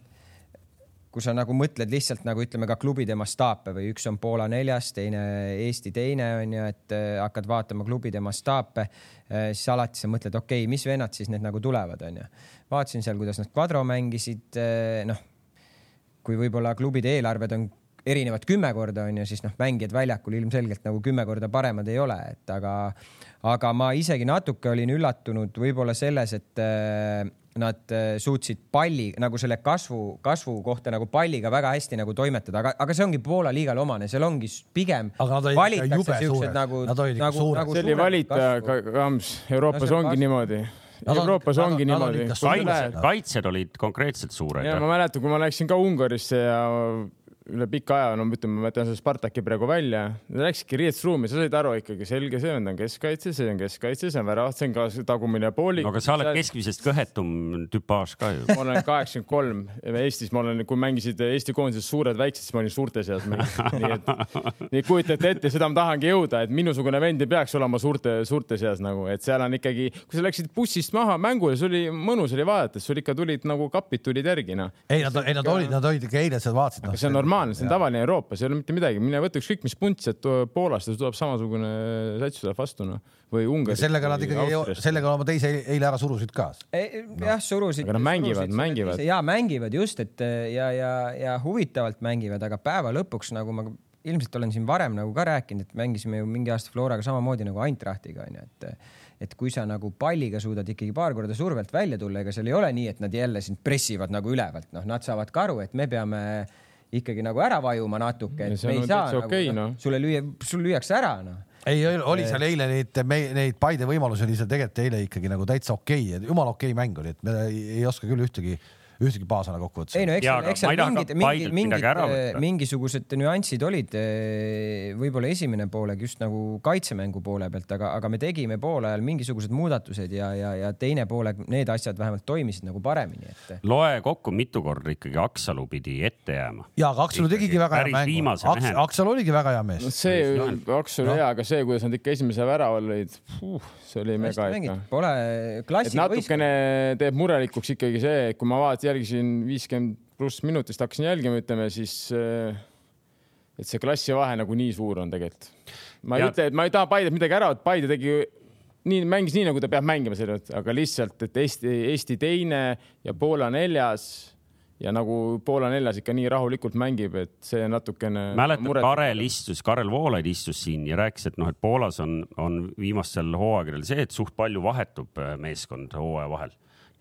kui sa nagu mõtled lihtsalt nagu ütleme ka klubide mastaape või üks on Poola neljas, teine Eesti teine on ju, et äh, hakkad vaatama klubide mastaape, siis alati sa mõtled, okei okay,, mis vennad siis need nagu tulevad, on ju. vaatasin seal, kuidas nad kvadro mängisid, noh, kui võib-olla klubide eelarved on erinevad kümme korda onju, siis noh, mängijad väljakul ilmselgelt nagu kümme korda paremad ei ole, et aga, aga ma isegi natuke olin üllatunud võib-olla selles, et äh, nad äh, suutsid palli nagu selle kasvu, kasvu kohta nagu palliga väga hästi nagu toimetada, aga, aga see ongi Poola liigale omane, seal ongi pigem Aga nad olid ikka jube suured. nagu, Nad olid ikka nagu, suured. nagu see oli suured valita kasvu., Kams, Euroopas No ongi kasv- niimoodi. Euroopas nad on- ongi nad niimoodi kaitsed olid konkreetselt suured. ja ma mäletan, kui ma läksin ka Ungarisse ja üle pika aja, no ütleme, ma jätan selle Spartaki praegu välja, läksidki riietusruumi, sa said aru ikkagi selge, see on keskkaitse, see on keskkaitse, see on värav, see on ka tagumine poolik. no aga sa oled keskmisest kõhetum tüpaaž ka ju. ma olen kaheksakümmend kolm, Eestis ma olen, kui mängisid Eesti koondises suured väiksed, siis ma olin suurte seas. nii et, nii kujutate ette, seda ma tahangi jõuda, et minusugune vend ei peaks olema suurte, suurte seas nagu, et seal on ikkagi, kui sa läksid bussist maha mängule, see oli mõnus oli vaadata, sul ikka tulid nagu kapid tulid järgi noh. ei, nad, ei nad olid, nad olid ikka eile seal vaatasid. aga see on normaalne, see on tavaline Euroopas, ei ole mitte midagi, mine võta ükskõik mis punts, et Poolast ja tuleb samasugune sats tuleb vastu noh, või Ungarist. sellega nad ikkagi, sellega oma teise eile ära surusid ka. jah, surusid. Aga nad mängivad, mängivad. ja mängivad just, et ja, ja, ja huvitavalt mängivad, aga päeva lõpuks nagu ma ilmselt olen siin varem nagu ka rääkinud, et mängisime ju mingi aasta Floraga samamoodi nagu Eintrachtiga onju, et et kui sa nagu palliga suudad ikkagi paar korda survelt välja tulla, ega seal ei ole nii, et nad jälle sind pressivad nagu ülevalt, noh, nad saavad ka aru, et me peame ikkagi nagu ära vajuma natuke, et me ei saa täitsa nagu okei, noh sulle lüüa, sul lüüakse ära noh ei, oli seal eile neid, neid Paide võimalusi oli seal tegelikult eile ikkagi nagu täitsa okei okay., jumala okei okay mäng oli, et me ei oska küll ühtegi, ühtegi paasana kokku võtta. ei no eks eks seal mingid, mingid, mingid võtta. mingisugused nüansid olid eh, võib-olla esimene poolega just nagu kaitsemängu poole pealt, aga, aga me tegime poole ajal mingisugused muudatused ja, ja, ja teine poolek need asjad vähemalt toimisid nagu paremini, et loe kokku, mitu korda ikkagi Aksalu pidi ette jääma. ja, aga Aksalu tegigi väga hea Päris mängu. Aks. Aksalu oligi väga hea mees no. see. Aks oli Noh. hea, aga see, kuidas nad ikka esimese väraval olid, see oli mega ikka pole et klassi natukene teeb murelikuks ikkagi see, et kui ma vaatasin, jälgisin viiskümmend pluss minutist hakkasin jälgima, ütleme siis, et see klassivahe nagu nii suur on tegelikult. ma ei Ja- ütle, et ma ei taha Paidet midagi ära, et Paide tegi nii, mängis nii, nagu ta peab mängima selle, aga lihtsalt, et Eesti, Eesti teine ja Poola neljas ja nagu Poola neljas ikka nii rahulikult mängib, et see natukene. mäletad, Karel istus, Karel Voolaid istus siin ja rääkis, et noh, et Poolas on, on viimastel hooaegadel see, et suht palju vahetub äh, meeskond hooaja vahel.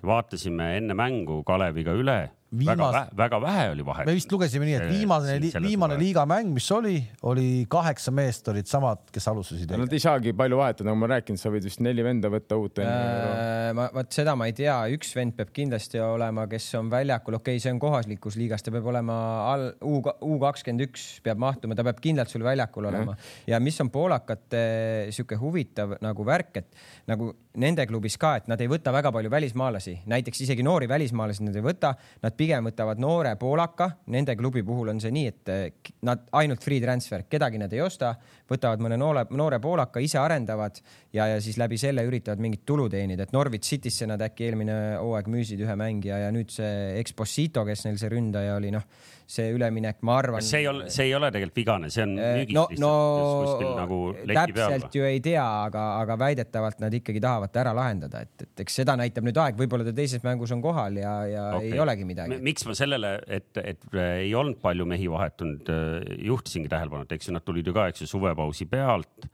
Vaatasime enne mängu Kaleviga üle Viimas... väga, vähe, väga vähe oli vahet. me vist lugesime nii, et viimane, viimane liigamäng, mis oli, oli kaheksa meest olid samad, kes alustasid. Nad ei saagi palju vahetada, nagu ma rääkinud, sa võid vist neli venda võtta uut äh,. ma, vot seda ma ei tea, üks vend peab kindlasti olema, kes on väljakul, okei okay,, see on kohalikus liigas, ta peab olema all U, U kakskümmend üks peab mahtuma, ta peab kindlalt sul väljakul olema mm. ja mis on poolakate sihuke huvitav nagu värk, et nagu nende klubis ka, et nad ei võta väga palju välismaalasi, näiteks isegi noori välismaalasi nad ei võta, nad pigem võtavad noore poolaka, nende klubi puhul on see nii, et eh, nad ainult free transfer, kedagi nad ei osta, võtavad mõne noore, noore poolaka, ise arendavad ja, ja siis läbi selle üritavad mingit tulu teenida, et Norwich Citysse nad äkki eelmine hooaeg müüsid ühe mängija ja nüüd see Exposito, kes neil see ründaja oli, noh see üleminek, ma arvan. see ei ole, see ei ole tegelikult vigane, see on äh, müügist no, lihtsalt no, kuskil nagu leti peal. täpselt ju ei tea, aga, aga väidetavalt nad ikkagi tahavad ära lahendada, et, et eks seda näitab nüüd aeg, võib-olla ta teises mängus on kohal ja, ja okay. ei olegi midagi. miks ma sellele, et, et ei olnud palju mehi vahetunud, äh, juhtisingi tähelepanu, et eks ju nad tulid ju ka, eks ju, suvepausi pealt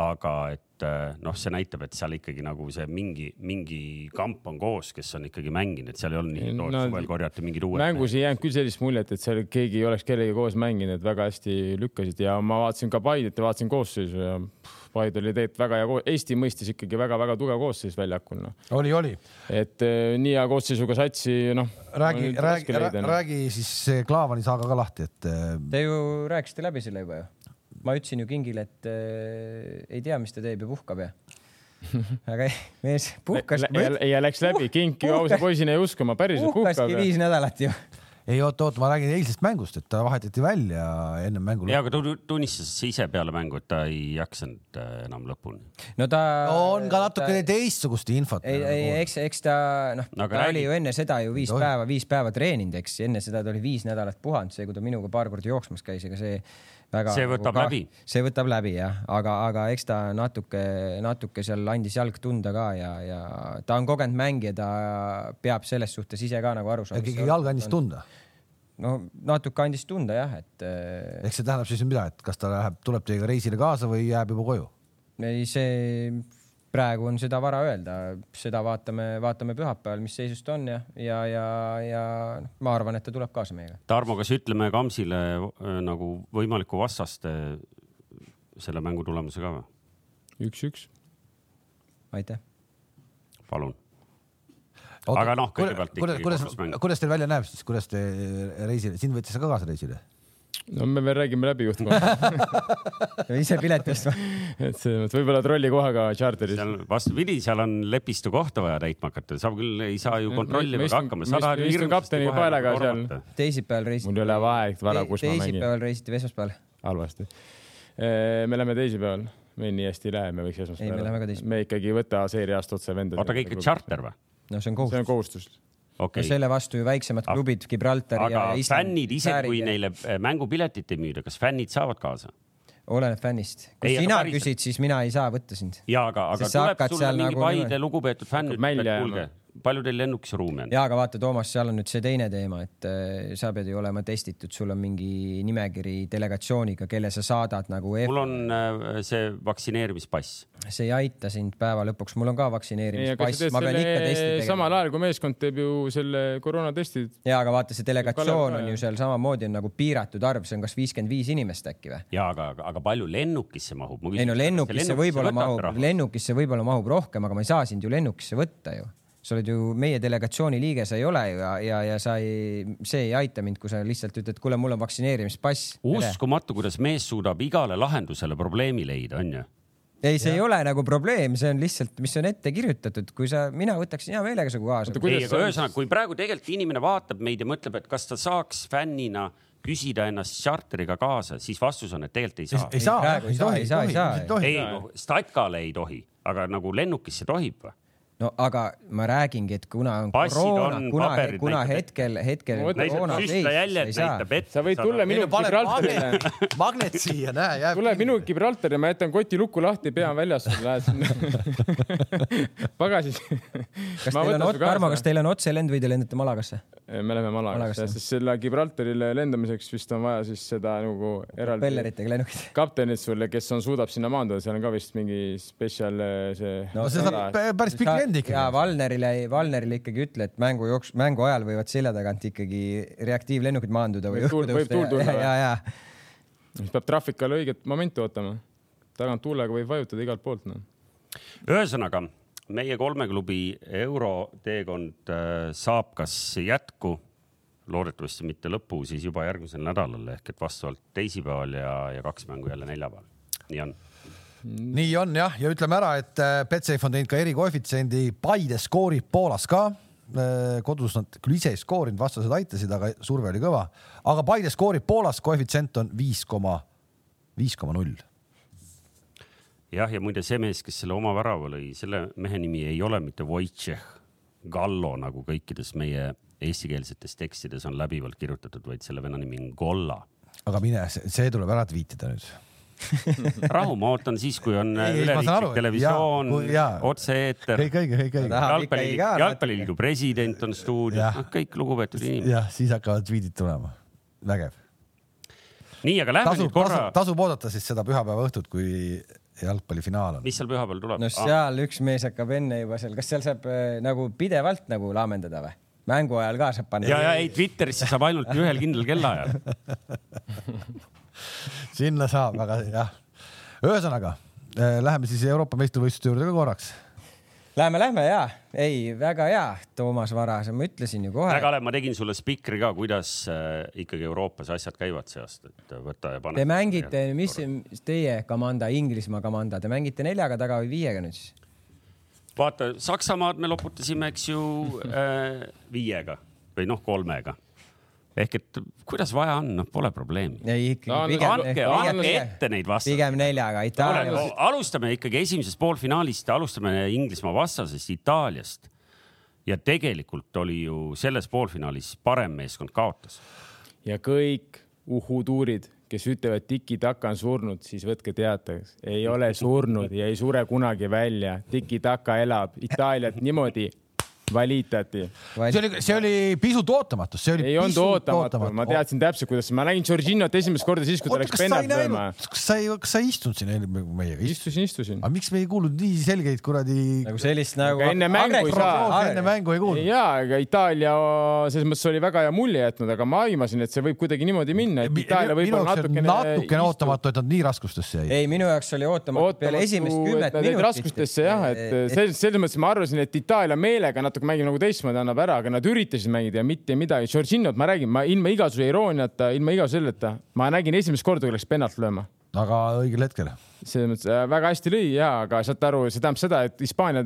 aga et äh, noh, see näitab, et seal ikkagi nagu see mingi, mingi kamp on koos, kes on ikkagi mänginud, et seal ei olnud nii, et no, suvel korjati mingid uued. mängus ei jäänud küll sellist muljet, et seal keegi ei oleks kellegagi koos mänginud, et väga hästi lükkasid ja ma vaatasin ka Paidet ja vaatasin koosseisu ja Paide oli tegelikult väga hea, Eesti mõistis ikkagi väga-väga tugev koosseis väljakul no.. oli, oli. et äh, nii hea koosseisuga satsi, noh. räägi, räägi, räägi siis Klaavani saaga ka lahti, et. Äh, Te ju rääkisite läbi selle juba ju ma ütlesin ju Kingile, et äh, ei tea, mis ta teeb ja puhkab ja aga mees puhkas. ja läks läbi, Kink ju ausa poisina ei usku, ma päriselt puhkab. puhkaski viis nädalat ju ei oota, oota, ma räägin eilsest mängust, et ta vahetati välja ennem mängu. ja, aga ta tunnistas ise peale mängu, et ta ei jaksanud äh, enam lõpuni. no ta. on ka natukene ta... teistsugust infot. ei, ei, eks, eks ta noh no,, ta räägi. oli ju enne seda ju viis Tohi. päeva, viis päeva treeninud, eks enne seda ta oli viis nädalat puhanud, see, kui ta minuga paar korda jooksmas käis, ega see väga. see võtab ka, läbi. see võtab läbi jah, aga, aga eks ta natuke, natuke seal andis jalg tunda ka ja, ja ta on kogenud mängija, ta peab selles suhtes ise ka nagu aru saama. ikkagi jalg andis tunda? no natuke andis tunda jah, et. ehk see tähendab siis mida, et kas ta läheb, tuleb teiega reisile kaasa või jääb juba koju? ei, see praegu on seda vara öelda, seda vaatame, vaatame pühapäeval, mis seisus ta on ja, ja, ja, ja noh, ma arvan, et ta tuleb kaasa meiega. Tarmo, kas ütleme Kamsile äh, nagu võimalikku vastast selle mängu tulemuse ka või? üks-üks. aitäh. palun. aga noh, kõigepealt kuidas, kuidas, kuidas teil välja näeb siis, kuidas te reisile, sind võttis ka kaasa reisile? No me veel räägime läbi juhtkoha ise pileti ostma et selles mõttes võib-olla trolli kohaga charteris. vastupidi, seal on lepistu kohta vaja täitma hakata, sa küll ei saa ju kontrollima ka hakkama. ma istun kapteni paelaga seal. teisipäeval reisite. mul ei ole vahet vara, kus ma mängin. teisipäeval reisite või esmaspäeval? halvasti. me läheme teisipäeval, meil nii hästi ei lähe, me võiks esmaspäeval. me ikkagi ei võta seeriast otse vendade. oota, aga ikka charter või? no see on kohustus. see on kohustus okay.. selle vastu ju väiksemad klubid, Gibraltar aga ja Island. fännid, isegi kui neile äh, mängupiletit ei müüda, kas fännid saavad kaasa? oleneb fännist. kui ei, sina küsid, siis mina ei saa võtta sind. ja aga, aga tuleb sulle mingi nagu Paide lugupeetud fänn, ütleb, et kuulge palju teil lennukis ruumi on? ja, aga vaata, Toomas, seal on nüüd see teine teema, et äh, sa pead ju olema testitud, sul on mingi nimekiri delegatsiooniga, kelle sa saadad nagu. mul on äh, see vaktsineerimispass. see ei aita sind päeva lõpuks, mul on ka vaktsineerimispass, ma pean ikka testi tegema. samal ajal kui meeskond teeb ju selle koroonatestid. ja, aga vaata, see delegatsioon on ju seal samamoodi on nagu piiratud arv, see on kas viiskümmend viis inimest äkki või? ja, aga, aga, aga palju lennukisse mahub? ei no lennukisse võib-olla mahub, lennukisse võib-olla mahub rohkem, aga ma ei saa sind ju lennukisse võtta ju sa oled ju meie delegatsiooni liige, sa ei ole ju ja, ja, ja sa ei, see ei aita mind, kui sa lihtsalt ütled, kuule, mul on vaktsineerimispass. uskumatu, kuidas mees suudab igale lahendusele probleemi leida, onju ei, see ja. ei ole nagu probleem, see on lihtsalt, mis on ette kirjutatud, kui sa, mina võtaksin hea meelega sinuga kaasa. ei, aga ühesõnaga, kui praegu tegelikult inimene vaatab meid ja mõtleb, et kas ta saaks fännina küsida ennast charteriga kaasa, siis vastus on, et tegelikult ei saa. ei saa, ei saa, ei saa, ei saa. ei, Statkale ei tohi, aga nagu lennukisse tohib või? No aga ma räägingi, et kuna on Passid koroona, kuna, kuna hetkel, hetkel koroona seis, sa võid tulla minu Gibraltarile. magnet siia, näe, jääb. tule minu Gibraltari, ma jätan koti luku lahti, pea on väljas, lähed sinna pagasis. kas teil on, Tarmo, kas teil on otselend või te lendate Malagasse? me läheme Malagasse, Malagasse. sest selle Gibraltarile lendamiseks vist on vaja siis seda nagu eraldi pelleritega lennukid. kaptenit sulle, kes on, suudab sinna maanduda, seal on ka vist mingi spetsial see No no see saab päris pikk lend ja ikkagi. Valnerile, Valnerile ikkagi ütle, et mängu jooks, mängu ajal võivad selja tagant ikkagi reaktiivlennukid maanduda või õhku tõusta ja, või? ja, ja siis peab traffikale õiget momenti ootama. tagant tuulega võib vajutada igalt poolt noh. ühesõnaga meie kolme klubi euroteekond äh, saab kas jätku, loodetavasti mitte lõpu, siis juba järgmisel nädalal ehk et vastavalt teisipäeval ja, ja kaks mängu jälle neljapäeval. nii on. Nii on jah, ja ütleme ära, et äh, Betsafe on teinud ka erikoefitsiendi, Paide skoorib Poolas ka. kodus nad küll ise ei skoorinud, vastased aitasid, aga surve oli kõva. aga Paide skoorib Poolas, koefitsient on viis koma, viis koma null. jah, ja muide see mees, kes selle oma värava lõi, selle mehe nimi ei ole mitte Wojciech Gallo nagu kõikides meie eestikeelsetes tekstides on läbivalt kirjutatud, vaid selle venna nimi on Golla. aga mine, see tuleb ära tweetida nüüd. rahu, ma ootan siis, kui on üleriiklik televisioon otse-eeter, kõik õige, kõik õige. Tahab ikkagi jalgpalli, ka jalgpalliliidu president on stuudios noh kõik lugupeetud inimesed. jah, siis hakkavad tweetid tulema. vägev. nii, aga lähme tasub nüüd, korra tasub,, oodata siis seda pühapäeva õhtut, kui jalgpallifinaal on. mis seal pühapäeval tuleb no? seal üks mees hakkab enne juba seal, kas seal saab äh, nagu pidevalt nagu laamendada või? mängu ajal ka saab panna? ja, ja ei, Twitterisse saab ainult ühel kindlal kellaajal. sinna saab, aga jah. ühesõnaga äh, läheme siis Euroopa meistrivõistluste juurde ka korraks. Lähme, lähme ja, ei, väga hea, Toomas Varas, ma ütlesin ju kohe. Kalev, ma tegin sulle spikri ka, kuidas äh, ikkagi Euroopas asjad käivad see aasta, et võta ja pane. Te mängite, mis mis teie komanda, Inglismaa komanda, te mängite neljaga taga või viiega nüüd siis? vaata, Saksamaad me loputasime, eks ju äh, viiega või noh, kolmega. Ehk et kuidas vaja on, noh, pole probleemi. No, no, andke, andke ette neid vastuseid. pigem neljaga, Itaalia. alustame ikkagi esimesest poolfinaalist, alustame Inglismaa vastasest Itaaliast. ja tegelikult oli ju selles poolfinaalis parem meeskond kaotas. ja kõik uhutuurid, kes ütlevad tiki-taka on surnud, siis võtke teatavaks, ei ole surnud ja ei sure kunagi välja. tiki-taka elab Itaaliat niimoodi valitati. see oli, see oli pisut ootamatu, see oli ei olnud pisut ootamatu, ma teadsin täpselt, kuidas, ma nägin Georginot esimest korda siis, kui ta läks kas sa ei pennalt lööma kas sa ei, kas sa ei istunud siin meiega? istusin, istusin. aga miks me ei kuulnud nii selgeid kuradi nagu sellist nagu. Enne mängu ei saa. enne mängu ei kuulnud? ja, aga Itaalia selles mõttes oli väga hea mulje jätnud, aga ma aimasin, et see võib kuidagi niimoodi minna, et Itaalia võib-olla natukene. natukene ootamatu, et nad nii raskustesse jäid. ei, minu jaoks oli ootamatu peale esimest kümmet minutit. raskustesse jah, et selles, selles mõttes ma arvasin, et Itaalia meelega natuke mängib nagu teistmoodi, annab ära, aga nad üritasid mängida ja mitte midagi. Jorginot ma räägin, ma ilma igasuguse irooniata, ilma igasuguse selleta, ma nägin esimest korda, kui läks pennalt lööma. aga õigel hetkel. selles mõttes äh, väga hästi lõi ja, aga saate aru, see tähendab seda, et Hispaania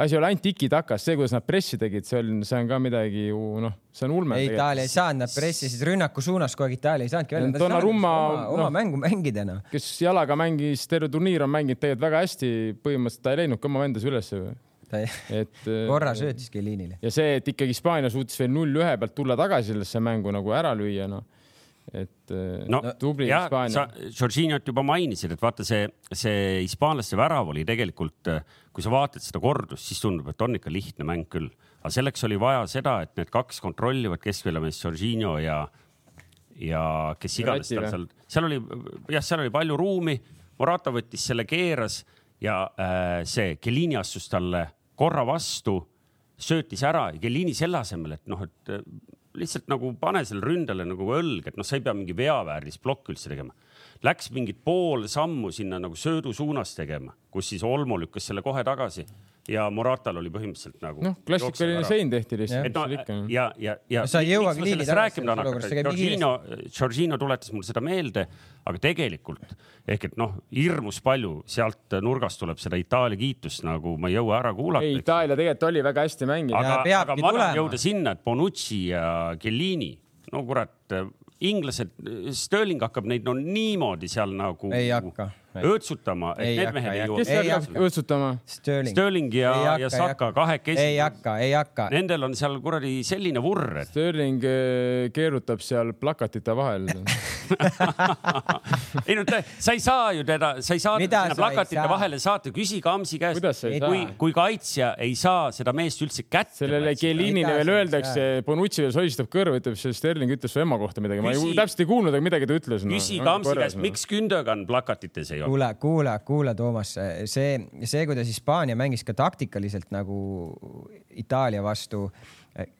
asi ei ole ainult tiki-takas, see, kuidas nad pressi tegid, see on, see on ka midagi ju noh, see on ulme. ei, Itaalia ei saanud, nad pressisid rünnaku suunas kogu aeg, Itaalia ei saanudki välja. Donnarumma, oma, oma noh. mängu mängida noh. kes jalaga mängis, terve turniir on mänginud tegelikult väga hästi, põhimõtteliselt ta ei leidnud ka oma vendas ülesse. Ta et äh, korra söötis Kellinile. ja see, et ikkagi Hispaania suutis veel null-ühe pealt tulla tagasi sellesse mängu nagu ära lüüa, noh. et äh, no tubli Hispaania. Jorginhot juba mainisid, et vaata see, see hispaanlaste värav oli tegelikult, kui sa vaatad seda kordust, siis tundub, et on ikka lihtne mäng küll, aga selleks oli vaja seda, et need kaks kontrollivad keskväljameest Jorginho ja ja kes iganes tal seal, seal oli jah, seal oli palju ruumi, Morata võttis selle, keeras ja äh, see Kellini astus talle korra vastu, söötis ära ja Kellini selle asemel, et noh, et äh, lihtsalt nagu pane selle ründele nagu õlg, et noh, sa ei pea mingi veaväärist plokk üldse tegema. Läks mingit pool sammu sinna nagu söödu suunas tegema, kus siis Olmo lükkas selle kohe tagasi ja Moratal oli põhimõtteliselt nagu. noh, klassikaline sein tehti lihtsalt. no ja, ja, ja. Sa ei jõuagi käib nii Georgino, Georgino tuletas mulle seda meelde, aga tegelikult ehk et noh, hirmus palju sealt nurgast tuleb seda Itaalia kiitust nagu ma ei jõua ära ei, kuulata. Itaalia tegelikult oli väga hästi mänginud. aga, aga ma tahan jõuda sinna, et Bonucci ja Chiellini, no kurat, inglased, Sterling hakkab neid no niimoodi seal nagu Ei hakka. õõtsutama, et Ei need hakka, mehed ei jõua kes seal hakka. õõtsutama? Sterling. Sterling ja ja ei Saka kahekesi. ei hakka, ei hakka. Nendel on seal kuradi selline vurr, et Sterling eh, keerutab seal plakatite vahel. ei no sa ei saa ju teda, sa ei saa Mida sinna plakatite saa? vahele saata, küsi Kamsi käest kui, kui kaitsja ei saa seda meest üldse kätte. sellele Kelinile veel öeldakse, Bonucci veel sohistab kõrva, ütleb, see Sterling ütles su ema kohta midagi, ma ei, täpselt ei kuulnud, aga midagi ta ütles no.. küsi Kamsi käest, miks Gündogan plakatites ei ole. kuule, kuula, kuula, Toomas, see, see, kuidas Hispaania mängis ka taktikaliselt nagu Itaalia vastu.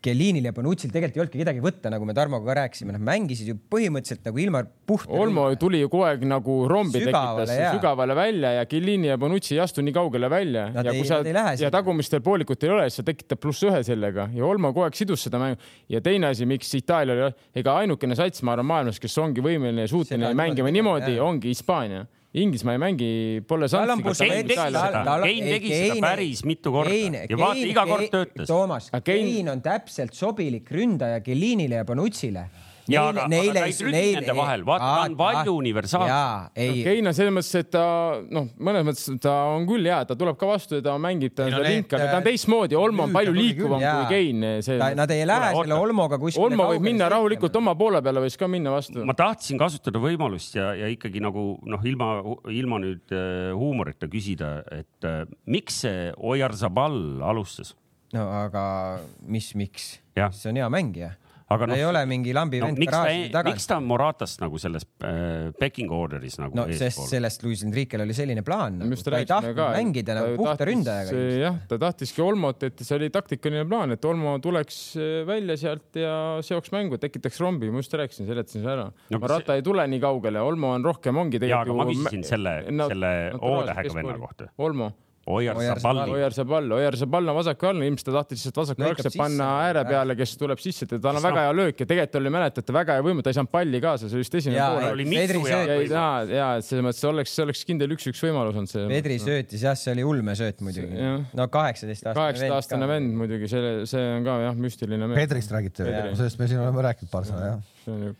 Kelinil ja Bonucci'l tegelikult ei olnudki kedagi võtta, nagu me Tarmoga ka rääkisime, nad mängisid ju põhimõtteliselt nagu ilma puhta. Olmo tuli ju kogu aeg nagu rombi Sügavale, tekitas sügavale välja ja Kellini ja Bonucci ei astu nii kaugele välja. Ja ei- kui sa ja tagumistel poolikut ei ole, siis sa tekitad pluss ühe sellega. Ja Olmo kogu aeg sidus seda mängu. Ja teine asi, miks Itaalia oli, ega ainukene sats, ma arvan, maailmas, kes ongi võimeline ja suuteline mängima niimoodi ongi Hispaania. Inglismaa ei mängi, pole šanssi. Kein tegi seda päris mitu korda Kein- ja vaata, iga kord töötas. Toomas, Kein- on täpselt sobilik ründaja Kelinile ja Bonucci'le. Jaa, aga- aga ta ei trügi nende vahel. Vaata, ta on palju universaalsem. jaa, ei, Kein on selles mõttes, et ta noh, mõnes mõttes ta on küll hea, ta tuleb ka vastu ja ta mängib ta no seda linki, aga ta on teistmoodi, Olmo on palju liikuvam kui Kein. see, nad ei lähe selle. Olmoga kuskile. Olmo võib minna rahulikult oma poole peale, võis ka minna vastu. ma tahtsin kasutada võimalust ja, ja ikkagi nagu noh, ilma, ilma nüüd äh, huumorita küsida, et äh, miks see Oyarzabal alustas? no aga mis, miks? See on hea mängija. Aga ta ei noh, ole mingi lambi no, vend miks ta, garaaži taga miks. ta on Moratast nagu selles äh, pecking order'is nagu no sest eespool? sellest Luis Enriquel oli selline plaan nagu. ta ei tahtnud ka. mängida nagu puhta ründajaga. jah, ta tahtiski Olmot, et see oli taktikaline plaan, et Olmo tuleks eh, välja sealt ja seoks mängu, tekitaks rombi, ma just rääkisin, seletasin selle ära No no,. kas Marata ei tule nii kaugele, Olmo on rohkem, ongi Jaa, aga ma küsisin selle- selle O-tähega venna kohta. Olmo, Oyarzabali. Ojar Zabal, Ojar Zabal on vasaku all, ilmselt ta tahtis lihtsalt vasaku jalgse panna ääre peale, kes tuleb sisse, tal on väga hea löök ja tegelikult oli, mäletate, väga hea võimu, ta ei saanud palli kaasa, see oli vist esimene pool. oli mitu ja ja, ja, selles mõttes oleks, see oleks kindel üks-üks võimalus olnud see. Pedri söötis jah, see oli ulmesööt muidugi. No kaheksateist aastane kaheksateist aastane vend muidugi, see, see on ka jah, müstiline. Pedrist räägite, sellest me siin oleme rääkinud paar sõna jah.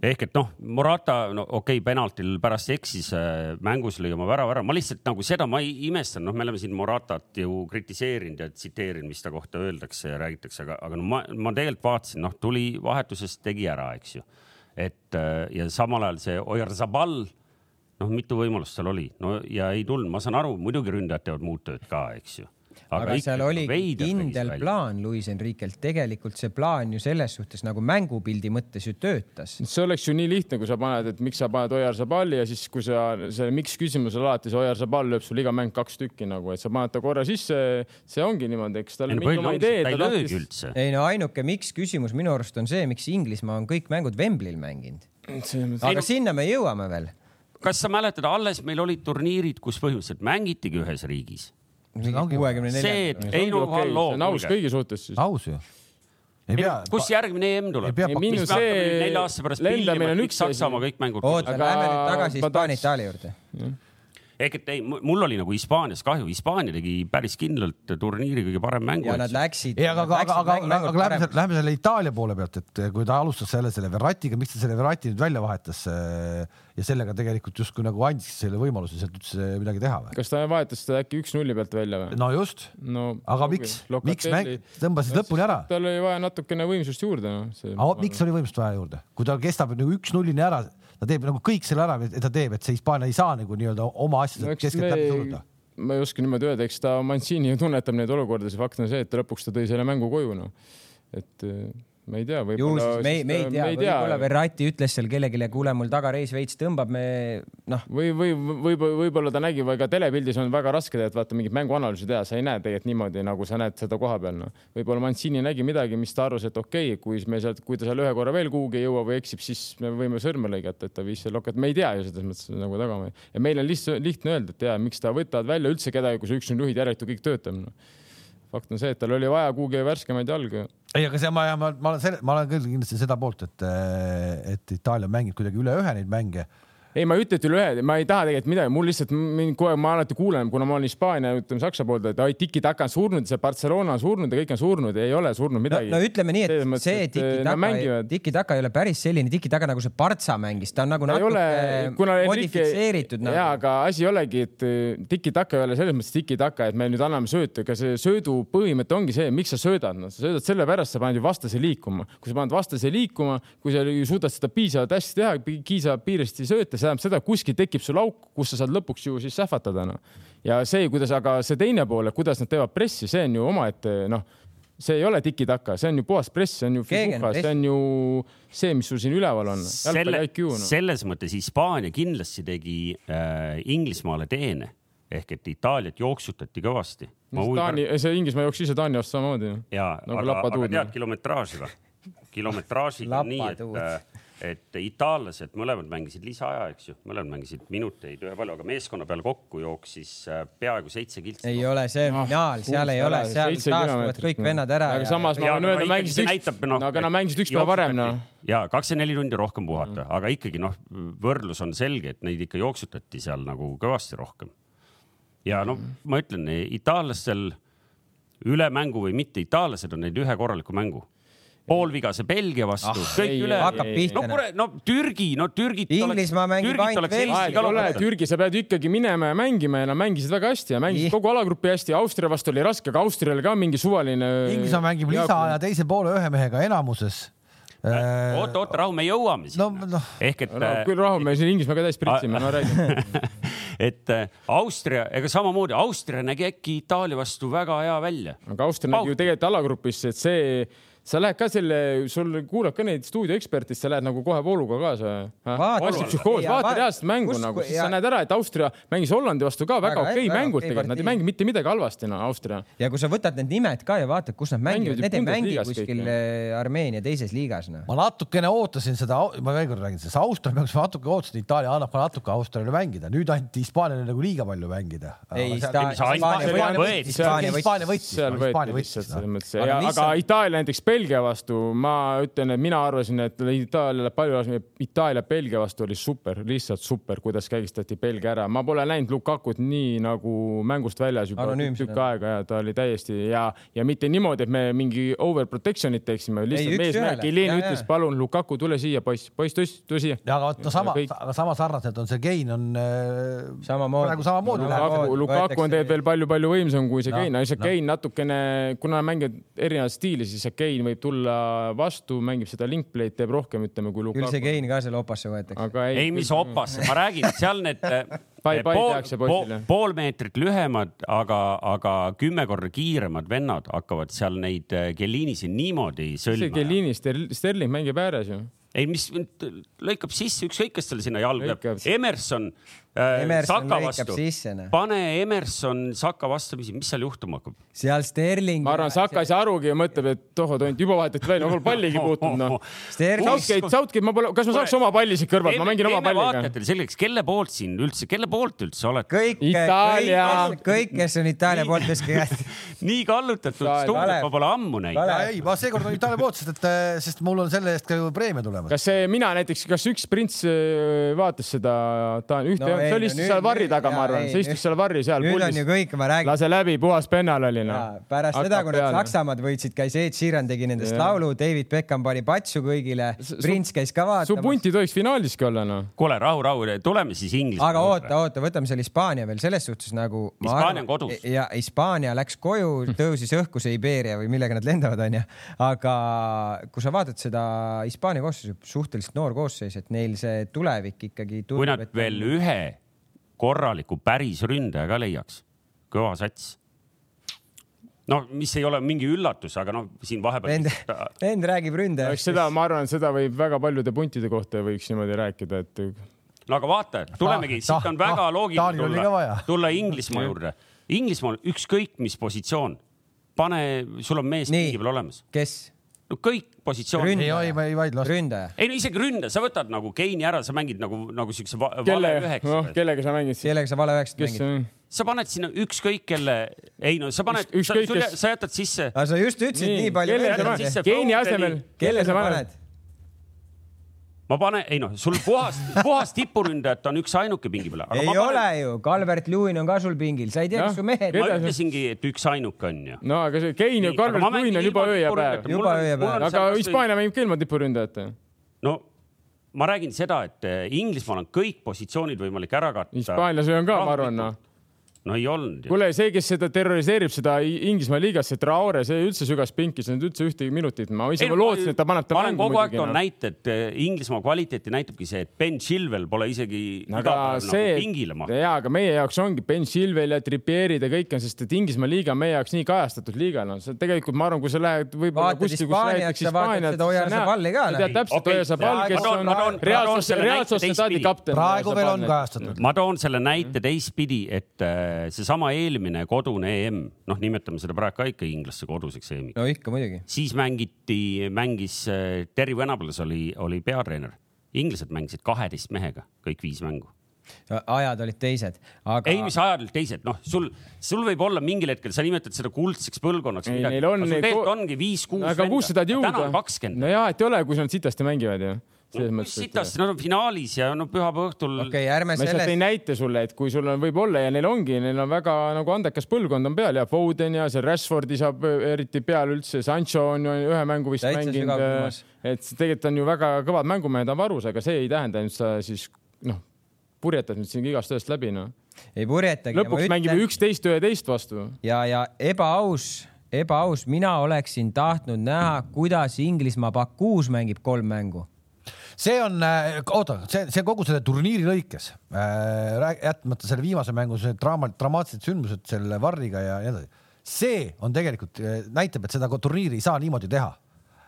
Ehk et noh, Morata, no okei okay,, penaltil pärast eksis äh, mängus lõi oma värava ära, ma lihtsalt nagu seda ma ei imestan, noh, me oleme siin Moratat ju kritiseerinud ja tsiteerinud, mis ta kohta öeldakse ja räägitakse, aga, aga no ma, ma tegelikult vaatasin, noh, tuli vahetusest, tegi ära, eks ju. et äh, ja samal ajal see Oyarzabal, noh, mitu võimalust seal oli, no ja ei tulnud, ma saan aru, muidugi ründajad teevad muud tööd ka, eks ju. Aga seal oli kindel plaan Luis Enriquelt, tegelikult see plaan ju selles suhtes nagu mängupildi mõttes ju töötas. see oleks ju nii lihtne, kui sa paned, et miks sa paned Ojar Zabali ja siis, kui sa selle miks küsimusele alati see Ojar Zabal lööb sul iga mäng kaks tükki nagu, et sa paned ta korra sisse, see ongi niimoodi, eks tal ei no idee, ta ei ta löögi tahtis. üldse. ei no ainuke miks küsimus minu arust on see, miks Inglismaa on kõik mängud Wembley'l mänginud. aga sinna me jõuame veel. kas sa mäletad, alles meil olid turniirid, kus põhimõtteliselt mängitigi ühes riigis kuuekümne see, et nelja. ei no halloo, see on aus kõigi suhtes siis. aus ju. ei pea. kus järgmine EM tuleb minu see nüüd nelja aasta pärast lendamine on üks Saksamaa kõik mängud oota, Aga lähme nüüd tagasi ma Hispaania tahaks- Itaalia juurde. Ehk et ei, mul oli nagu Hispaanias kahju, Hispaania tegi päris kindlalt turniiri kõige parem mängu ja. nad läksid. ei, aga, aga, aga, aga, aga lähme selle, lähme selle Itaalia poole pealt, et kui ta alustas selle, selle Verratiga, miks ta selle Verrati nüüd välja vahetas äh, ja sellega tegelikult justkui nagu andis selle võimaluse sealt üldse midagi teha või? kas ta vahetas seda äkki üks-nulli pealt välja või? no just, no aga miks, miks mäng, tõmbasid lõpuni ära? tal oli vaja natukene võimsust juurde, noh. miks oli võimsust vaja juurde, kui ta kestab nagu üks-nullini ära, ta teeb nagu kõik selle ära, et ta teeb, et see Hispaania ei saa nagu nii-öelda oma asjadest no eks keskelt läbi suruda me, ma ei oska niimoodi öelda, eks ta Mancini ju tunnetab neid olukordasid, fakt on see, et lõpuks ta tõi selle mängu koju, noh. et ma ei tea, võib-olla. me, me ei tea, võib-olla Verratti ütles seal kellelegi, kuule, mul tagareis veits tõmbab, me noh, või, või võib-olla, võib-olla ta nägi, või ka telepildis on väga raske tegelikult vaata mingit mänguanalüüsi teha, sa ei näe tegelikult niimoodi, nagu sa näed seda koha peal, noh. võib-olla Mancini nägi midagi, mis ta arvas, et okei okay,, kui me sealt, kui ta seal ühe korra veel kuhugi ei jõua või eksib, siis me võime sõrme lõigata, et ta viis selle lokat, me ei tea ju selles mõttes nagu taga. ja meil on lihtsalt lihtne öelda, et ja miks ta võtavad välja üldse kedagi, kui sa üks-null juhid, järelikult kõik töötab no.. Fakt on see, et tal oli vaja kuhugi värskemaid jalgu. ei, aga see ma, ma, ma olen ma olen küll kindlasti seda poolt, et, et Itaalia mängib kuidagi üle ühe neid mänge ei, ma ei ütle, et üle ühe, ma ei taha tegelikult midagi, mul lihtsalt mind kogu aeg, ma alati kuulen, kuna ma olen Hispaania, ütleme Saksa poolt, et ai, tiki-taka on surnud, see Barcelona on surnud ja kõik on surnud, ei ole surnud no, midagi. no ütleme nii, et mõttes, see et, eh, tiki-taka tiki-taka ei ole päris selline tiki-taka nagu see Partsa mängis, ta on nagu ta ei natuke modifitseeritud jaa, nagu. aga asi ei olegi, et eh, tiki-taka ei ole selles mõttes tiki-taka, et me nüüd anname söötu, ega see söödu põhimõte ongi see, miks sa söödad, no sa söödad sellepärast, sa paned ju vastase liikuma. kui sa paned vastase liikuma, kui sa ju suudad seda piisavalt hästi teha, piisavalt kiiresti sööta, see tähendab seda, kuskil tekib sul auk, kus sa saad lõpuks ju siis sähvatada, noh. ja see, kuidas, aga see teine pool, et kuidas nad teevad pressi, see on ju omaette, noh see ei ole tiki-taka, see on ju puhas press, see on ju press. see on ju see, mis sul siin üleval on. selle noh. selles mõttes Hispaania kindlasti tegi äh, Inglismaale teene ehk et Itaaliat jooksutati kõvasti. Taani, see Inglismaa jooksis ise Taani vastu samamoodi. ja nagu aga, aga tead noh. kilometraaži või? kilometraažiga on nii, et, et itaallased mõlemad mängisid lisaaja, eks ju, mõlemad mängisid minuteid ühe palju, aga meeskonna peale kokku jooksis äh, peaaegu seitse kiltsi. ei ole see Ah, finaal, seal ei ole, seal taastuvad kõik vennad ära aga ja samas ma võin aga öelda, mängisid üks noh, aga nad mängisid üks päev varem, noh. ja kakskümmend neli tundi rohkem puhata, aga ikkagi noh, võrdlus on selge, et neid ikka jooksutati seal nagu kõvasti rohkem. ja noh, ma ütlen, itaallastel üle mängu või mitte, itaallased on näinud ühe korraliku mängu. Poolvigase Belgia vastu ah,, kõik ei, üle. hakkab pihta, no kuule, no Türgi, no Türgit. Inglismaa mängib ainult ole, Türgi, sa pead ikkagi minema ja mängima ja nad mängisid väga hästi ja mängisid kogu alagrupi hästi. Austria vastu oli raske, aga Austrial ka mingi suvaline. Inglismaa mängib lisaaja teise poole ühe mehega enamuses. oota, oota, rahu, me jõuame no sinna. noh, ehk et no küll rahu, me siin Inglismaaga täis pritsime, no räägi. et äh, Austria, ega samamoodi Austria nägi äkki Itaalia vastu väga hea välja. aga Austria nägi ju tegelikult alagrupis, et see, sa lähed ka selle, sul kuulad ka neid stuudioeksperte, sa lähed nagu kohe vooluga kaasa. Vaata- vaata psühhoos, Ja vaata vaat- reaalset mängu kus- nagu, siis ja- sa näed ära, et Austria mängis Hollandi vastu ka väga, Väga okei väga mängud tegelikult, nad ei mängi mitte midagi halvasti, no Austria. ja kui sa võtad need nimed ka ja vaatad, kus nad Mängivad need ei mängi kuskil eh, Armeenia teises liigas, noh. ma natukene ootasin seda, ma veel kord räägin, sellest Austria peaks natuke ootasin, Itaalia annab ka natuke Austriale mängida, nüüd anti Hispaaniale nagu liiga palju mängida. Hispaania võitis, Hispaania võitis, mõttes, Aga Itaalia näiteks Belgia vastu, ma ütlen, et mina arvasin, et Itaaliale palju, Itaalia Belgia vastu oli super, lihtsalt super, kuidas kägistati Belgia ära, ma pole näinud Lukakut nii nagu mängust väljas juba tükk aega ja ta oli täiesti ja, ja mitte niimoodi, et me mingi overprotection'it teeksime, lihtsalt mees. Kelin Ja, ütles palun Lukaku, tule siia, poiss, poiss, tõsi, tule siia. ja aga vot no sama aga sama sarnaselt on see Kein on äh, Samamoodi. praegu samamoodi läheb. Lukaku, Lukaku on tegelikult veel palju-palju võimsam kui see Noh, Kein, aga see noh. Kein natukene, kuna nad mängivad erinevat stiili, siis see Kein võib tulla vastu, mängib seda link play'd, teeb rohkem, ütleme, kui küll Lukaku see. Kein ka seal opasse võetakse. ei, ei, mis opasse, ma räägin, seal need äh, Pai- pai pool, pool, pool meetrit lühemad, aga, aga kümme korda kiiremad vennad hakkavad seal neid äh, Kellinisid niimoodi see sõlma. Kellini, Sterling mängib ääres ju. ei, mis lõikab sisse, ükskõik, kes talle sinna jalga. Emerson äh, Emerson Saka vastu, noh. pane Emerson Saka vastamisi, mis seal juhtuma hakkab? seal Sterling. ma arvan, Saka ei saa arugi ja mõtleb, et tohoo tont juba vahetati välja, pole palligi puutunud noh. Sterling, Southgate, Southgate, ma pole, kas ma saaks oma palli siit kõrvalt, ma mängin oma palliga. selgeks, kelle poolt siin üldse, kelle poolt üldse oled? kõik, kõik, kõik, kes on Itaalia poolt, viske käest. nii kallutatud stuudiot ma pole ammu näinud. Ei, ma seekord olin Itaalia poolt, sest et, sest mul on selle eest ka ju preemia tulemas. kas see mina näiteks, kas üks prints äh, vaatas seda, ta ühte No ei, see no istus seal varri taga, ma arvan, see istus seal varri seal nüüd on ju kõik, ma räägin. lase läbi, puhas pennal oli noh. pärast seda, kui nad Saksamaad võitsid, käis Ed Sheeran tegi nendest laulu, David Beckham pani patsu kõigile su- prints käis ka su vaatamas. punti tohiks finaaliski olla noh. kuule, rahu, rahu, tuleme siis Inglismaa aga oota, oota, võtame selle Hispaania veel selles suhtes nagu. Hispaania on kodus. ja Hispaania läks koju, tõusis õhku see Iberia või millega nad lendavad, onju. aga kui sa vaatad seda Hispaania koosseisu, suhteliselt noor koosseis, et neil see tulevik ikkagi kui nad veel ühe korraliku päris ründaja ka leiaks, kõva sats. no mis ei ole mingi üllatus, aga noh, siin vahepeal vend, vend räägib eks ründajast. seda, ma arvan, seda võib väga paljude puntide kohta võiks niimoodi rääkida, et no aga vaata, tulemegi, Ah, siit on ah, väga ah, loogiline tulla tulla Inglismaa juurde. Inglismaal ükskõik mis positsioon, pane, sul on mees peal olemas, kes? No kõik positsioonid ei, ei, ma ei vaidle vastu. ründaja. ei no isegi ründaja, sa võtad nagu Keini ära, sa mängid nagu, nagu siukse va kelle vale, üheksa noh, kellega sa mängid siis? kellega sa vale üheksat mängid? sa paned sinna ükskõik kelle, ei no sa paned, Üks- sa, kes- sa jätad sisse, aga sa just ütlesid Nii, nii palju Foden'i. asemel, kelle sa paned?? Ma panen, ei noh, sul puhas, puhas tipuründajat on üksainuke pingi peal. ei panen... ole ju, Kalvert Lewin on ka sul pingil, sa ei tea, kes su mehed ma ütlesingi, et üksainuke on ju. no aga see Kein ja Kalvert Lewin on juba öö ja päev. juba öö ja päev. aga Hispaania mängib ka ilma tipuründajata. no ma räägin seda, et eh, Inglismaal on kõik positsioonid võimalik ära katta. Hispaanias on ka, ma arvan, noh no ei olnud. kuule, see, kes seda terroriseerib, seda Inglismaa liigas, see Traore, see üldse sügas pinki, see on üldse ühtegi minutit, ma ise lootsin, et ta paneb ta mängu. ma olen kogu aeg toon näite, et eh, Inglismaa kvaliteeti näitabki see, et Ben Chilwell pole isegi aga see, nagu pingile mahtunud. jaa, aga meie jaoks ongi Ben Chilwell ja Trippierid ja kõik on, sest et Inglismaa liiga on meie jaoks nii kajastatud liiga, noh, see tegelikult ma arvan, kui sa lähed võib-olla kuskil, kus räägitakse Hispaaniat, sa tead täpselt, Ojar Sabal, kes on reaalsus, reaalsus stsedaadi kapten. praegu veel on kajastatud. ma toon selle näite teistpidi, et eh, seesama eel eelmine kodune EM, noh, nimetame seda praegu ka ikka inglaste koduseks EM-iks. no ikka muidugi. siis mängiti, mängis äh, Terry Venables oli, oli peatreener. inglased mängisid kaheteist mehega kõik viis mängu ajad olid teised, aga. ei, mis ajad olid teised, noh, sul, sul võib olla mingil hetkel, sa nimetad seda kuldseks põlvkonnaks. Neil on. tegelikult ongi viis-kuus. aga kus sa tahad jõuda? no ja, et ei ole, kui nad sitasti mängivad ju selles mõttes. sitast, nad on finaalis ja no pühapäeva õhtul. okei okay,, ärme sellest. ma lihtsalt tõin näite sulle, et kui sul on, võib-olla ja neil ongi, neil on väga nagu andekas põlvkond on peal ja Foden ja see Rashfordi saab eriti peale üldse, Sancho on ju ühe mängu vist Täitsa mänginud. et tegelikult on ju väga kõvad mängumehed on varus, aga see ei tähenda, et sa siis noh, purjetad nüüd siin igast ühest läbi noh. ei purjetagi. lõpuks ütlen... mängime üksteist üheteist vastu. ja, ja ebaaus ebaaus, mina oleksin tahtnud näha, kuidas Inglismaa Bakuus mängib kolm mängu see on, äh, oota, see, see kogu selle turniiri lõikes äh,, jätmata selle viimase mängu, see draama, dramaatilised sündmused selle Varriga ja nii edasi. see on tegelikult, äh, näitab, et seda turniiri ei saa niimoodi teha.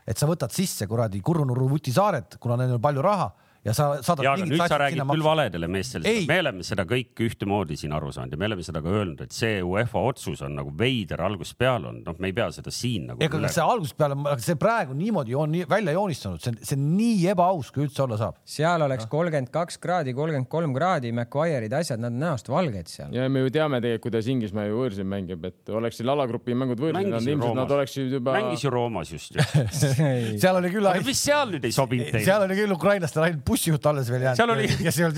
et sa võtad sisse kuradi Kurunurru vutisaared, kuna neil on palju raha ja sa saadad. ja, aga nüüd sa räägid küll valedele meestele, me oleme seda kõik ühtemoodi siin aru saanud ja me oleme seda ka öelnud, et see UEFA otsus on nagu veider algusest peale olnud, noh, me ei pea seda siin nagu. ega see algusest peale, see praegu niimoodi on välja joonistunud, see on, see on nii ebaaus, kui üldse olla saab. seal oleks kolmkümmend kaks kraadi, kolmkümmend kolm kraadi, Maguire'id, asjad, nad on näost valged seal. ja me ju teame tegelikult, kuidas Inglismaa ju võõrsil mängib, et oleks seal alagrupi mängud võõrsil, nad ilmselt nad oleksid juba. mängis ju Roomas just ju seal oli küll. mis seal nüüd ei sobinud teile? seal oli küll ukrainlastel ainult bussijuht alles veel jäänud seal oli,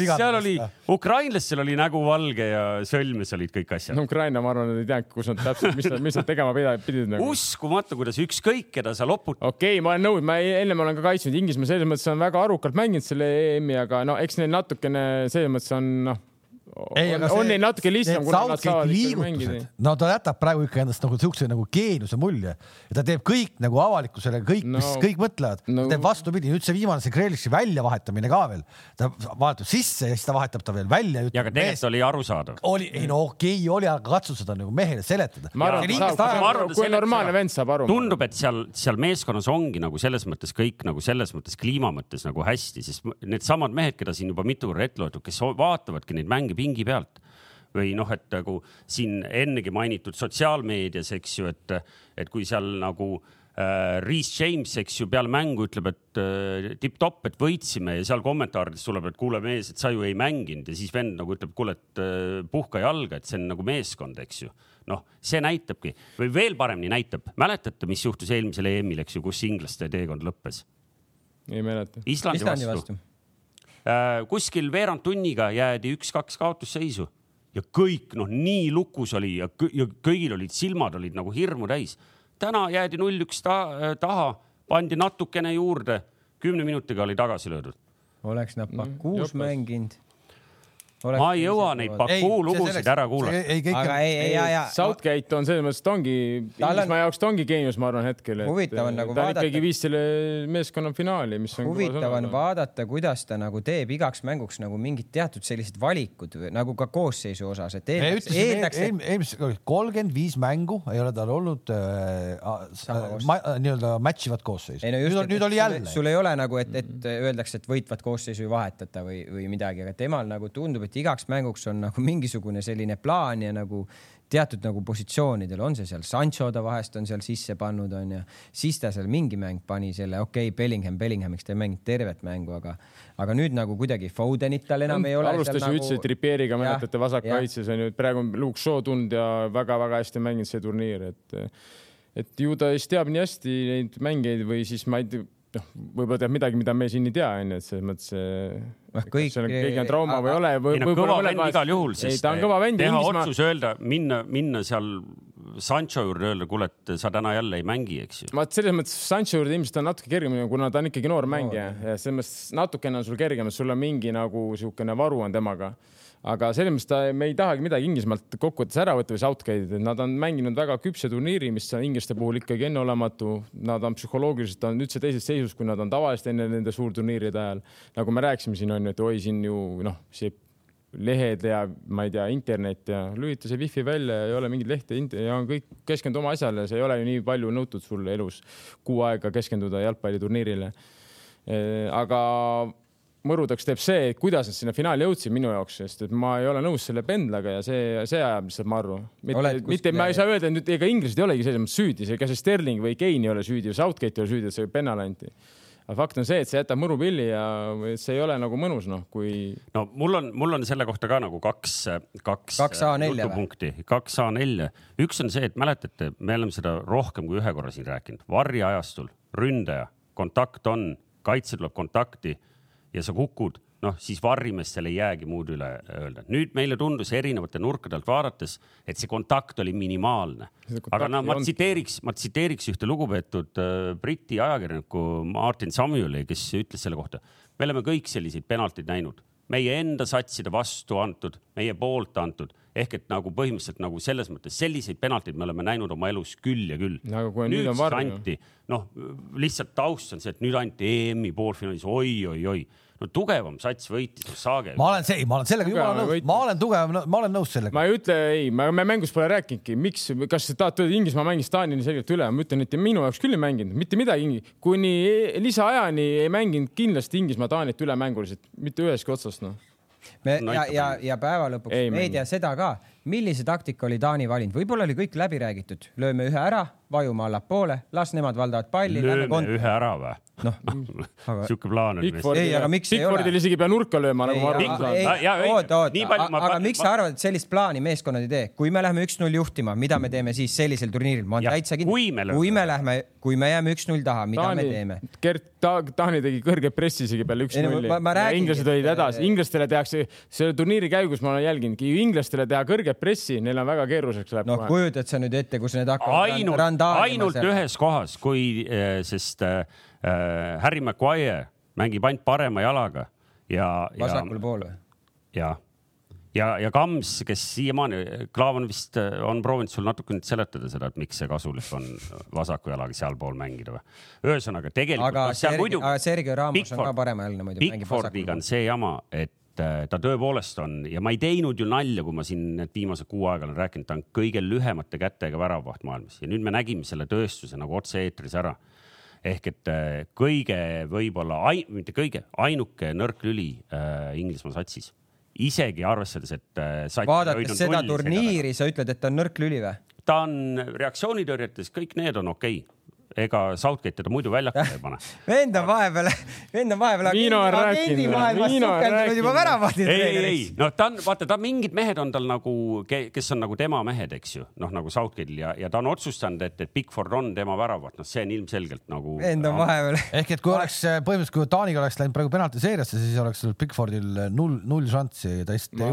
seal oli, ukrainlastel oli nägu valge ja sõlmes olid kõik asjad. no Ukraina, ma arvan, ei teadnud, kus nad täpselt, mis nad, mis nad tegema pidid nagu.. uskumatu, kuidas ükskõik, keda sa loputad. okei okay,, ma olen nõus, ma ennem olen ka kaitsnud Inglismaa, selles mõttes on väga arukalt mänginud selle EM-i, aga no eks neil natukene selles mõttes on noh ei, on, on neil natuke lihtsam, kuna nad saavad ikkagi mängida. no ta jätab praegu ikka endast nagu siukse nagu geeniuse mulje ja ta teeb kõik nagu avalikkusele kõik no,, mis kõik mõtlevad no,. ta teeb vastupidi, nüüd see viimane, see Grealish'i väljavahetamine ka veel, ta vahetab sisse ja siis ta vahetab ta veel välja. ja aga tegelikult oli arusaadav. oli, ei no okei okay, oli, aga katsu seda nagu mehele seletada. ma arvan, kui normaalne vend saab aru. tundub, et seal, seal meeskonnas ongi nagu selles mõttes kõik nagu selles mõttes kliima mõttes nagu hästi, sest needsamad mehed, keda siin juba mitu korda ette loetud, kes vaatavadki neid mänge pingi pealt või noh, et nagu siin ennegi mainitud sotsiaalmeedias, eks ju, et, et kui seal nagu äh, Reese James, eks ju, peale mängu ütleb, et äh, tipp-topp, et võitsime ja seal kommentaarides tuleb, et kuule mees, et sa ju ei mänginud ja siis vend nagu ütleb, kuule, et äh, puhka jalga, et see on nagu meeskond, eks ju. noh, see näitabki või veel paremini näitab, mäletate, mis juhtus eelmisel EM-il, eks ju, kus inglaste teekond lõppes? ei mäleta. Islandi, vastu, vastu kuskil veerand tunniga jäädi üks-kaks kaotusseisu. Ja kõik noh, nii lukus oli ja, ja kõigil olid silmad olid nagu hirmu täis. täna jäädi null-üks ta taha, pandi natukene juurde, kümne minutiga oli tagasi löödud. oleks nad Bakuus mm, mänginud ma ei jõua neid Baku lugusid ära kuulata. aga ei, ei, ja, ja. Southgate on selles mõttes, ta ongi, Inglismaa jaoks ta ongi geenius, ma arvan hetkel. huvitav on nagu ta vaadata. ikkagi viis selle meeskonna finaali, mis on. huvitav on vaadata, kuidas ta nagu teeb igaks mänguks nagu mingid teatud sellised valikud nagu ka koosseisu osas, et eeldaks, eelmised kolmkümmend viis mängu ei ole tal olnud äh, nii-öelda match ivat koosseisu. No just, nüüd, nüüd oli jälle. sul ei ole nagu, et, et öeldakse, et võitvat koosseisu ei vahetata või, või midagi, aga temal nagu tundub, et igaks mänguks on nagu mingisugune selline plaan ja nagu teatud nagu positsioonidel on see seal, Sancho ta vahest on seal sisse pannud, onju, siis ta seal mingi mäng pani selle, okei okay,, Bellingham, Bellinghamiks ta ei mänginud tervet mängu, aga, aga nüüd nagu kuidagi Fodenit tal enam ei ole. alustas ju üldse nagu... Trippieriga, mäletate, vasakkaitses on ju, et praegu on Luke Shaw tulnud ja väga-väga hästi mänginud see turniir, et, et ju ta siis teab nii hästi neid mängijaid või siis ma ei tea noh, võib-olla teab midagi, mida me siin ei tea, onju, et selles mõttes. Noh, kõik- keegi on trauma või ei aga- ole. ei no kõva vend igal juhul, ei, sest ta on kõva vend teha Inglismaa, otsus öelda, minna, minna seal Sancho juurde, öelda, kuule, et sa täna jälle ei mängi, eks ju. vaat selles mõttes Sancho juurde ilmselt on natuke kergem, kuna ta on ikkagi noor mängija ja selles mõttes natukene on sul kergem, et sul on mingi nagu niisugune varu on temaga. Aga selles mõttes ta, me ei tahagi midagi Inglismaalt kokkuvõttes ära võtta või Southgate'id, nad on mänginud väga küpse turniiri, mis on inglaste puhul ikkagi enneolematu. Nad on psühholoogiliselt on üldse teises seisus, kui nad on tavaliselt enne nende suurturniiride ajal. nagu me rääkisime siin on ju, et oi, siin ju noh, see lehed ja ma ei tea, internet ja lülita see wifi välja ja ei ole mingit lehte ja on kõik keskendu oma asjale, see ei ole ju nii palju nõutud sulle elus kuu aega keskenduda jalgpalliturniirile. aga mõrudaks teeb see, et kuidas nad sinna finaali jõudsid minu jaoks, sest et ma ei ole nõus selle pendlaga ja see, see ajab lihtsalt marru. mitte mitte kuskile- ma ei saa öelda, et nüüd ega inglased ei olegi selles mõttes süüdi, ega see Sterling või Kane ei ole süüdi või Southgate ei ole süüdi, et see pennal anti. aga fakt on see, et see jätab mõrupilli ja see ei ole nagu mõnus, noh, kui no mul on, mul on selle kohta ka nagu kaks, kaks. Kaks A4 või? jutupunkti, kaks A4. üks on see, et mäletate, me oleme seda rohkem kui ühe korra siin rääkinud, varjeajastul ründaja, kontakt on, kaitse tuleb kontakti ja sa kukud, noh siis varrimestele ei jäägi muud üle öelda. nüüd meile tundus erinevate nurkade alt vaadates, et see kontakt oli minimaalne. Aga no ma tsiteeriks, ma tsiteeriks ühte lugupeetud äh, Briti ajakirjanikku Martin Samueli, kes ütles selle kohta. me oleme kõik selliseid penaltid näinud, meie enda satside vastu antud, meie poolt antud ehk et nagu põhimõtteliselt nagu selles mõttes selliseid penaltid me oleme näinud oma elus küll ja küll. Kui nüüd varju. anti, noh lihtsalt taust on see, et nüüd anti EM-i poolfinaalis oi-oi-oi, no tugevam sats võitis, saage. ma olen see, ma olen sellega jumala Tugevam nõus. ma olen tugev, ma olen nõus sellega. ma ei ütle ei, me mängus pole rääkinudki, miks, kas tahate öelda, Inglismaa mängis Taanini selgelt üle, ma ütlen, et minu jaoks küll ei mänginud. Mitte midagi, kuni e- lisaajani ei mänginud kindlasti Inglismaa Taanit üle mänguliselt, mitte ühestki otsast noh. me No ja, ja ja päeva lõpuks Ei me ei tea seda ka, millise taktika oli Taani valinud, võib-olla oli kõik läbi räägitud, lööme ühe ära, vajume allapoole, las nemad valdavad palli, lööme kont-, ühe ära või? noh, aga sihuke plaan oli. Ei, aga miks ei ole? Pickfordil isegi ei pea nurka lööma, nagu ma aru saan. ei-. ei ja-, oot, oot, nii palju ma- aga miks sa arvad, et sellist plaani meeskonnad ei tee, kui me läheme üks-null juhtima, mida me teeme siis sellisel turniiril, ma olen täitsa kui me kindel, kui me lähme, kui me jääme üks-null taha, mida me teeme? Gert Ta, Taani tegi kõrge pressi isegi peale Ei, üks-nulli inglased olid hädas, inglastele tehakse selle turniiri käigus, ma olen jälginud, inglastele teha kõrget pressi, neil on väga keeruliseks läheb noh, kujutad sa nüüd ette, kus need hakkavad ainult, ainult ühes kohas, kui, sest äh, äh, Harry Maguire mängib ainult parema jalaga ja, ja, vasakul pool või? ja, ja, ja Kams, kes siiamaani, Klaavan vist äh, on proovinud sul natuke nüüd seletada seda, et miks see kasulik on vasaku jalaga sealpool mängida või? ühesõnaga tegelikult. aga Sergei, aga Sergei Ramos on ka paremajaline muidu. Pickfordiga on see jama, et äh, ta tõepoolest on ja ma ei teinud ju nalja, kui ma siin need viimased kuu aega olen rääkinud, ta on kõige lühemate kätega väravavaht maailmas ja nüüd me nägime selle tööstuse nagu otse-eetris ära ehk et äh, kõige võib-olla, mitte kõige, ainuke nõrk lüli äh, Inglismaa satsis, isegi arvestades, et äh,. vaadates seda turniiri, sa ütled, et ta on nõrk lüli või? ta on reaktsioonitõrjetes, kõik need on okei okay. Ega Southgate teda muidu väljakule ei pane. vend on vahepeal, vend on vahepeal agendi maailmas sukeldunud juba rääkinud. väravahti ei, ei, noh, ta on, vaata, ta mingid mehed on tal nagu, kes on nagu tema mehed, eks ju, noh nagu Southgate'il ja, ja ta on otsustanud, et, et Bigford on tema väravat, noh, see on ilmselgelt nagu. vend on vahepeal. ehk et kui oleks põhimõtteliselt, kui Taaniga oleks läinud praegu penaltiseeriasse, siis oleks sul Pickfordil null, null šanssi, hüppa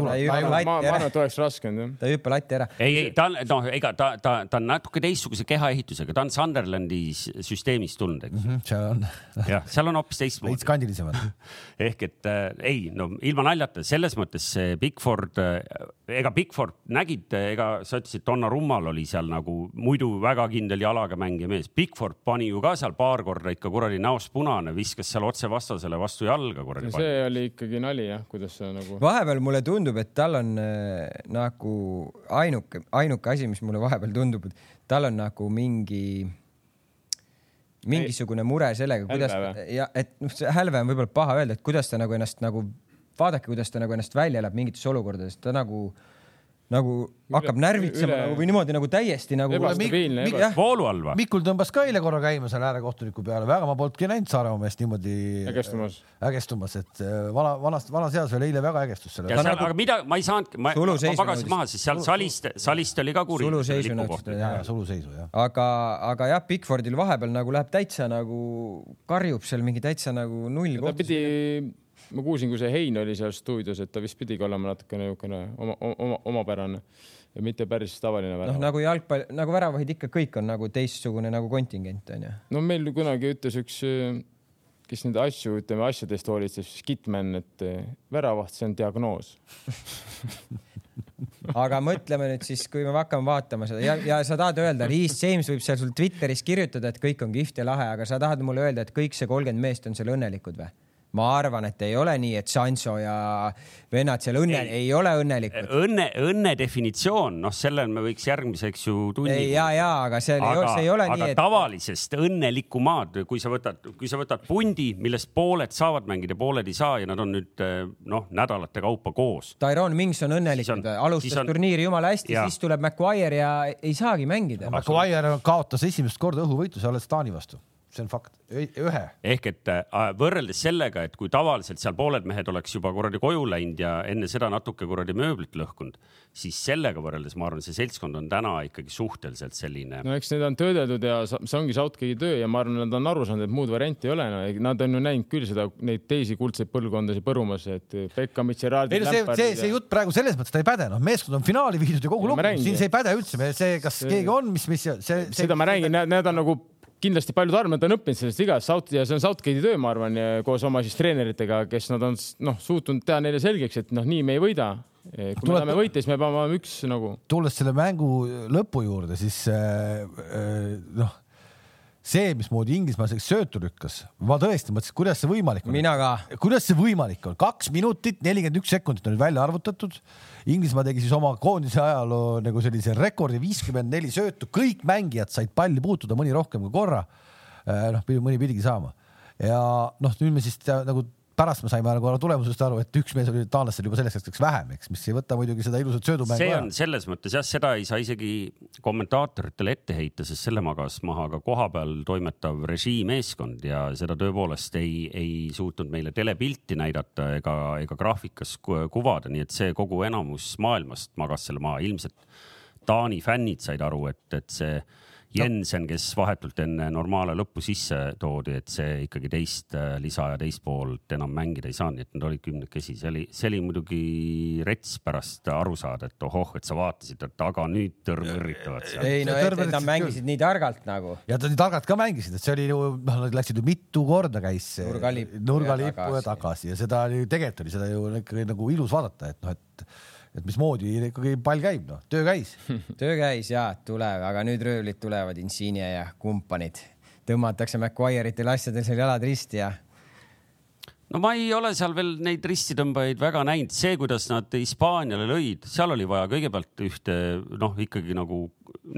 ma arvan, et oleks raske olnud jah. ta ei hüppa latti ära. ei, ei ta on, noh, ega ta, ta, ta on natuke teistsuguse kehaehitusega, ta on Sunderlandi s- süsteemist tulnud, eks ju. see on jah, seal on hoopis veits teistmoodi. kandilisemad. ehk et äh, ei, no ilma naljata, selles mõttes see Bigford äh,, ega Bigford nägid, ega sa ütlesid, Donnarummal oli seal nagu muidu väga kindel jalaga mängija mees. Bigford pani ju ka seal paar korda ikka kuradi näost punane, viskas seal otse vastasele vastu jalga kuradi palli. see oli ikkagi nali jah, kuidas sa nagu. vahepeal mulle tundub, et tal on äh, nagu ainuke, ainuke asi, mis mulle vahepeal tundub, et tal on nagu mingi, mingisugune mure sellega, kuidas ja et noh, see hälve on võib-olla paha öelda, et kuidas ta nagu ennast nagu, vaadake, kuidas ta nagu ennast välja elab mingites olukordades, ta nagu nagu hakkab närvitsema üle- nagu või niimoodi nagu täiesti nagu. Ebastabiilne, Mik- eba- jah. voolu all või? Mikul tõmbas ka eile korra käima seal äärekohtuniku peale, väga ma polnudki näinud Saaremaa meest niimoodi ägestumas. ägestumas, et äh, vana, vanast, vanas eas veel eile väga ägestus selle. seal, nagu- aga mida, ma ei saanudki, ma, ma magasin maha, siis seal salist, salist oli ka kuri. Suluseisu nõudis ta, ja, ja suluseisu jah. aga, aga jah, Bigfordil vahepeal nagu läheb täitsa nagu karjub seal mingi täitsa nagu null ta pidi, ma kuulsin, kui see Hein oli seal stuudios, et ta vist pidigi olema natukene niisugune oma, oma, omapärane ja mitte päris tavaline noh, värav. nagu jalgpall, nagu väravahid ikka kõik on nagu teistsugune nagu kontingent onju. no meil kunagi ütles üks, kes neid asju, ütleme asjadest hoolitses, Skitman, et eh, väravaht, see on diagnoos. aga mõtleme nüüd siis, kui me hakkame vaatama seda ja, ja sa tahad öelda, Reese James võib seal sul Twitteris kirjutada, et kõik on kihvt ja lahe, aga sa tahad mulle öelda, et kõik see kolmkümmend meest on seal õnnelikud või? Ma arvan, et ei ole nii, et Sancho ja vennad seal õnne, Ei. ole õnnelikud. õnne, õnne definitsioon, noh, selle me võiks järgmiseks ju tunni. ei, ja, ja, aga seal ei ole, aga see ei ole aga nii, et tavalisest õnnelikku maad, kui sa võtad, kui sa võtad pundi, millest pooled saavad mängida, pooled ei saa ja nad on nüüd eh, noh, nädalate kaupa koos. Tyrone Mings on õnnelik alustas on- turniiri jumala hästi, siis tuleb Maguire ja ei saagi mängida. Maguire kaotas esimest korda õhuvõitluse alles Taani vastu, see on fakt, ühe. ehk et äh, võrreldes sellega, et kui tavaliselt seal pooled mehed oleks juba kuradi koju läinud ja enne seda natuke kuradi mööblit lõhkunud, siis sellega võrreldes ma arvan, see seltskond on täna ikkagi suhteliselt selline no.. eks need on töödeldud ja sa- see ongi Southgate'i töö ja ma arvan, nad on aru saanud, et muud varianti ei ole no.. Nad on ju näinud küll seda, neid teisi kuldseid põlvkondasid põrumas, et Beckhamid, ei Gerardid, no see, see, see jutt praegu selles mõttes ta ei päde, noh, meeskond on finaali viidud ja kogu lugu, siin see ei päde üldse, see, kas See- keegi on, mis, mis see, see. seda ma räägin, need on nagu kindlasti paljud nad on õppinud sellest vigast South ja see on Southgate'i töö, ma arvan, koos oma siis treeneritega, kes nad on noh suutnud teha neile selgeks, et noh, nii me ei võida. kui me Tuleb- tahame võita, siis me peame olema üks nagu tulles selle mängu lõpu juurde, siis äh, äh, noh, see, mismoodi Inglismaa selleks söötu lükkas, ma tõesti mõtlesin, kuidas see võimalik on. mina ka. kuidas see võimalik on, kaks minutit, nelikümmend üks sekundit on nüüd välja arvutatud. Inglismaa tegi siis oma koondise ajaloo nagu sellise rekordi, viiskümmend neli söötu, kõik mängijad said palli puutuda, mõni rohkem kui korra. noh, mõni pidigi saama ja noh, nüüd me siis nagu pärast me saime nagu tulemusest aru, et üks mees oli taanlastel juba selleks hetkeks vähem, eks, mis ei võta muidugi seda ilusat söödumängu see ära on. selles mõttes jah, seda ei saa isegi kommentaatoritele ette heita, sest selle magas maha ka kohapeal toimetav režiimeeskond ja seda tõepoolest ei, ei suutnud meile telepilti näidata ega, ega graafikas ku- kuvada, nii et see kogu enamus maailmast magas selle maha, ilmselt Taani fännid said aru, et, et see Jensen, kes vahetult enne normaale lõppu sisse toodi, et see ikkagi teist äh, lisa ja teist poolt enam mängida ei saanud, nii et nad olid kümnekesi, see oli, see oli muidugi rets pärast aru saada, et ohoh, et sa vaatasid, et aga nüüd tõrvõrritavad seal. ei no, et tõrvasid nad mängisid nii targalt nagu. ja ta nii targalt ka mängisid, et see oli ju, noh, nad läksid ju mitu korda käis see Nurgalippu nurgalippu ja tagasi. ja seda oli ju tegelikult oli seda ju ikkagi nagu ilus vaadata, et noh, et et mismoodi ikkagi pall käib, noh, töö käis. töö käis ja tuleb, aga nüüd röövlid tulevad, Insigne ja kumpanid. tõmmatakse Maguire'itel asjadel seal jalad risti ja no ma ei ole seal veel neid ristitõmbajaid väga näinud, see, kuidas nad Hispaaniale lõid, seal oli vaja kõigepealt ühte noh, ikkagi nagu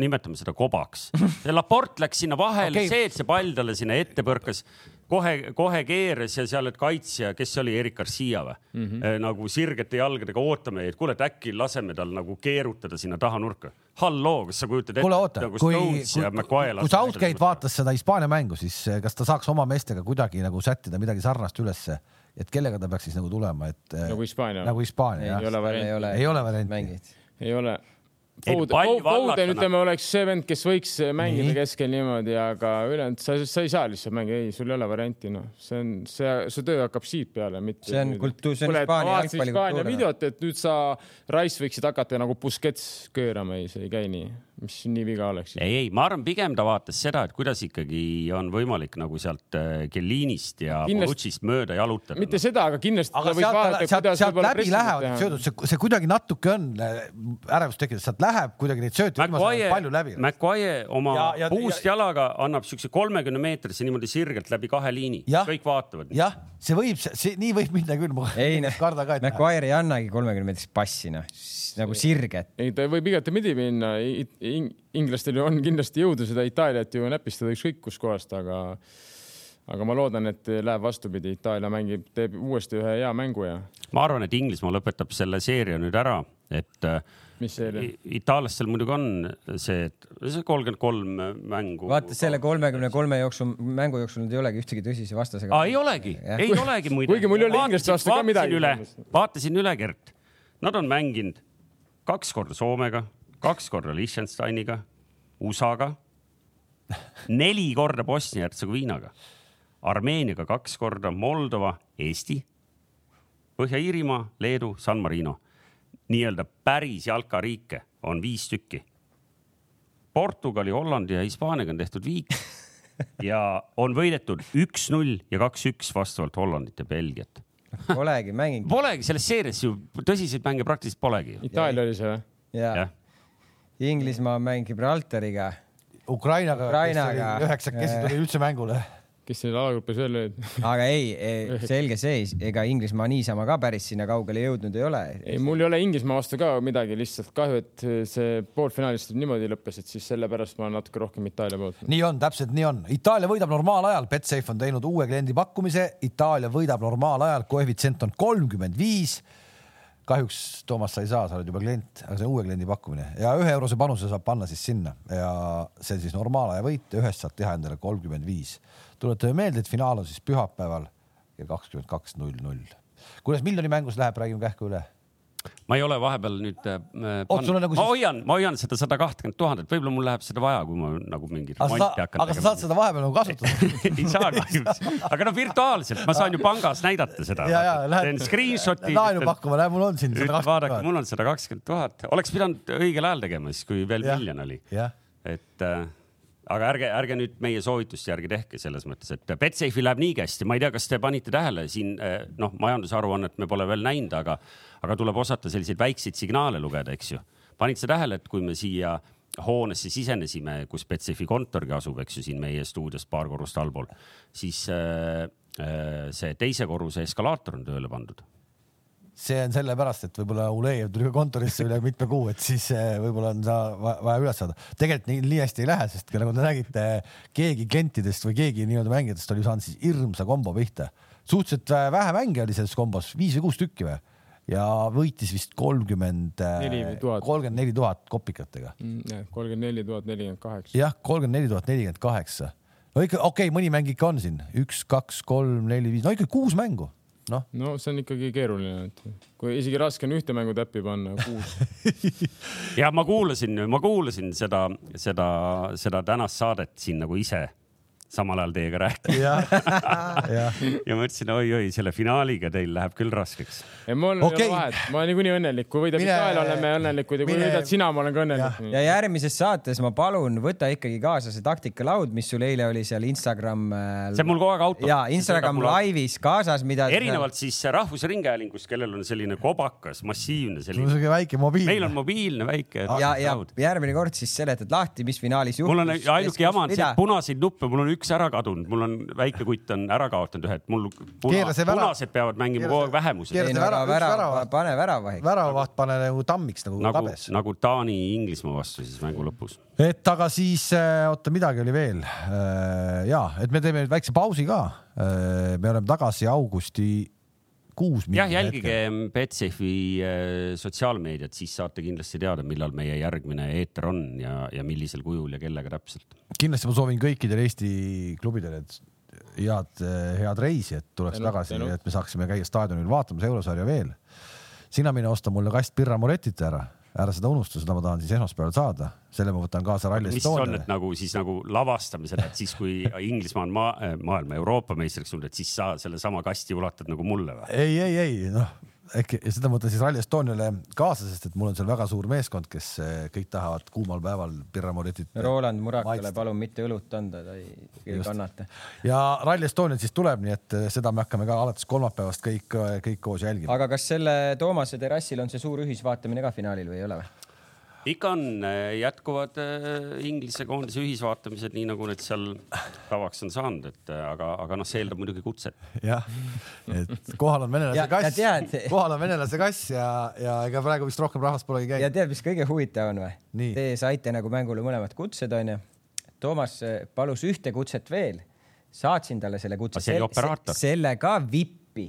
nimetame seda kobaks. Laport läks sinna vahele okay., see, et see pall talle sinna ette põrkas, kohe, kohe keeras ja seal, et kaitsja, kes see oli, Erik Garcia või mm? -hmm. nagu sirgete jalgadega ootame, et kuule, et äkki laseme tal nagu keerutada sinna taha nurka. halloo, kas sa kujutad ette, kuule, oota, nagu kui, Stones kui, ja McGuire kui Southgate vaatas seda Hispaania mängu, siis eh, kas ta saaks oma meestega kuidagi nagu sättida midagi sarnast ülesse, et kellega ta peaks siis nagu tulema, et eh, nagu Hispaania nagu Hispaania ei, jah ei ole varianti. Ei ole varianti. mängid. ei ole. Ei, Foden, ütleme, oleks see vend, kes võiks mängida Nii. keskel niimoodi, aga ülejäänud sa, sa ei saa lihtsalt mängida, ei, sul ei ole varianti, noh, see on, see, see töö hakkab siit peale, mitte. See on kultuur- see on Hispaania jalgpalli Hispaania kultuur, videot, et nüüd sa, Rice võiksid hakata nagu Busquets köörama, ei, see ei käi nii, mis nii viga oleks. ei, ei, ma arvan, pigem ta vaatas seda, et kuidas ikkagi on võimalik nagu sealt äh, Kellinist ja Bonucci'st mööda jalutada. mitte seda, aga kindlasti aga sealt, vaadata, sealt, sealt läbi lähevad need söödud, see, see kuidagi natuke on äh, ärevust tekitav, sealt läheb kuidagi neid sööte viimasel ajal palju läbi. McGuire oma Ja- ja, puust ja- ja, jalaga annab siukse kolmekümne meetrise niimoodi sirgelt läbi kahe liini, kõik vaatavad. jah, see võib, see nii võib minna küll, ma ei noh karda ka. Maguire ei annagi kolmekümne meetrist passi, noh, nagu sirget. ei, ta võib igatepidi minna, inglastel ju on kindlasti jõudu seda Itaaliat ju näpistada ükskõik kuskohast, aga aga ma loodan, et läheb vastupidi, Itaalia mängib, teeb uuesti ühe hea mängu ja ma arvan, et Inglismaa lõpetab selle seeria nüüd ära, et äh, mis see oli? itaallastel muidugi on see, et see kolmkümmend kolm mängu. vaata selle kolmekümne kolme jooksul, mängu jooksul nüüd ei olegi ühtegi tõsise vastasega aa, ei olegi, ei olegi muide. Kuigi mul ei ole inglaste vastu ka midagi. vaatasin üle, Gert. Nad on mänginud kaks korda Soomega, kaks korda Liechtensteiniga, USA-ga, neli korda Bosnia-Hertsegoviinaga, Armeeniaga kaks korda, Moldova, Eesti, Põhja-Iirimaa, Leedu, San Marino. nii-öelda päris jalkariike on viis tükki. Portugali, Hollandi ja Hispaaniaga on tehtud viik ja on võidetud üks-null ja kaks-üks vastavalt Hollandit ja Belgiat. Polegi mänginud. Polegi selles seerias ju tõsiseid mänge praktiliselt polegi. Itaalia oli see või? ja jah, Inglismaa mängib Gibraltariga. Ukrainaga, Ukrainaga. üheksakesi tuli üldse mängule. kes seal alagrupis veel olid? aga ei, ei, selge see, ega Inglismaa niisama ka päris sinna kaugele jõudnud ei ole. ei, mul ei ole Inglismaa vastu ka midagi, lihtsalt kahju, et see poolfinaalist niimoodi lõppes, et siis sellepärast ma olen natuke rohkem Itaalia poolt. nii on, täpselt nii on. Itaalia võidab normaalajal, Betsafe on teinud uue kliendi pakkumise, Itaalia võidab normaalajal, koefitsient on kolmkümmend viis. Kahjuks Toomas, sa ei saa, sa oled juba klient, aga see on uue kliendi pakkumine ja ühe eurose panuse saab panna siis sinna ja see on siis normaalaja võit ja ühest saad teha endale kolmkümmend viis. tuletame meelde, et finaal on siis pühapäeval kell kakskümmend kaks null null. kuidas miljoni mängus läheb, räägime kähku üle. Ma ei ole vahepeal nüüd äh,. On nagu ma siis- hoian, ma hoian seda sada kahtekümmet tuhandet, võib-olla mul läheb seda vaja, kui ma nagu mingi remonti hakkan aga sa saad seda vahepeal nagu kasutada ei saa kahjuks, aga no virtuaalselt, ma saan ju pangas näidata seda. teen screenshot'i. laenu pakkuma, näe, mul on siin sada vaadake, kakskümmend mul on sada kakskümmend tuhat, oleks pidanud õigel ajal tegema siis, kui veel miljon oli. et äh, aga ärge, ärge nüüd meie soovituste järgi tehke selles mõttes, et Betsafe'i läheb niigi hästi, ma ei tea, kas te panite tähele siin äh, noh, majandusaruannet me pole veel näinud, aga, aga tuleb osata selliseid väikseid signaale lugeda, eks ju. panid sa tähele, et kui me siia hoonesse sisenesime, kus Betsafe'i kontorgi asub, eks ju, siin meie stuudios paar korrust allpool, siis äh, see teise korruse eskalaator on tööle pandud see on sellepärast, et võib-olla Ulejev tuli kontorisse üle mitme kuu, et siis eh, võib-olla on ta va- vaja üles saada. tegelikult nii, nii hästi ei lähe, sest nagu te nägite, keegi klientidest või keegi nii-öelda mängijatest oli saanud siis hirmsa kombo pihta. suhteliselt äh, vähe mänge oli selles kombos, viis või kuus tükki või? ja võitis vist kolmkümmend, tuhat. kolmkümmend neli tuhat kopikatega. kolmkümmend neli tuhat nelikümmend kaheksa. jah, kolmkümmend neli tuhat nelikümmend kaheksa. no ikka okei okay,, mõni mäng ikka on siin, üks, kaks, kolm, neli, viis, no ikka kuus mängu, noh. no see on ikkagi keeruline, et kui isegi raske on ühte mängu täppi panna, kuus. ja ma kuulasin, ma kuulasin seda, seda, seda tänast saadet siin nagu ise samal ajal teiega rääkida jah. ja mõtlesin oi-oi, selle finaaliga teil läheb küll raskeks. ei, mul okay. ei ole vahet, ma olen niikuinii õnnelik, kui võidab Itaalia, oleme õnnelikud ja kui mine- võidad sina, ma olen ka õnnelik. ja järgmises saates ma palun, võta ikkagi kaasa see taktikalaud, mis sul eile oli seal Instagram. see on mul kogu aeg autos. ja Instagram Live'is kaasas, mida. erinevalt siis Rahvusringhäälingust, kellel on selline kobakas, massiivne selline, siuke väike mobiil. meil on mobiilne väike ja, ja laud. järgmine kord siis seletad lahti, mis finaalis juhtus. mul on ainuke jama on see, et punaseid nuppe, mul on üks ära kadunud, mul on väike kutt on ära kaotanud ühe, et mul puna, punased peavad mängima kogu aeg vähemuses pane väravahik. väravaht pane nagu tammiks nagu, nagu nagu kabes, nagu Taani-Inglismaa vastu siis mängu lõpus. et aga siis äh, oota, midagi oli veel äh,. ja, et me teeme nüüd väikse pausi ka äh,. me oleme tagasi augusti kuus. jah, jälgige Betsafe'i äh, sotsiaalmeediat, siis saate kindlasti teada, millal meie järgmine eeter on ja, ja millisel kujul ja kellega täpselt. kindlasti ma soovin kõikidele Eesti klubidele, et head, head reisi, et tuleks Tänud, tagasi, et me saaksime käia staadionil vaatamas eurosarja veel. sina mine osta mulle kast Pirra Moretit ära, ära seda unusta, seda ma tahan siis esmaspäeval saada, selle ma võtan kaasa Rally mis on, Estoniale et. nagu siis nagu lavastame seda, et siis kui Inglismaa on maa, maailma Euroopa meistriks tulnud, et siis sa sellesama kasti ulatad nagu mulle või? ei, ei, ei noh, äkki seda ma võtan siis Rally Estoniale kaasa, sest et mul on seal väga suur meeskond, kes eh, kõik tahavad kuumal päeval Pirra Moretit. Roland Murakale palun mitte õlut anda, ta ei, ei kannata. ja Rally Estonial siis tuleb, nii et eh, seda me hakkame ka alates kolmapäevast kõik, kõik koos jälgima. aga kas selle Toomase terrassil on see suur ühisvaatamine ka finaalil või ei ole või? Ikka on, jätkuvad äh, Inglise koondise ühisvaatamised, nii nagu need seal tavaks on saanud, et äh, aga, aga noh, see eeldab muidugi kutset. jah, et kohal on venelase Ja- ja kass kohal on venelase kass ja, ja ega praegu vist rohkem rahvast polegi ja käinud. tead, mis kõige huvitav on või? Te saite nagu mängule mõlemad kutsed onju. Toomas palus ühte kutset veel, saatsin talle selle kutse. Aga see oli operaator. selle ka vippi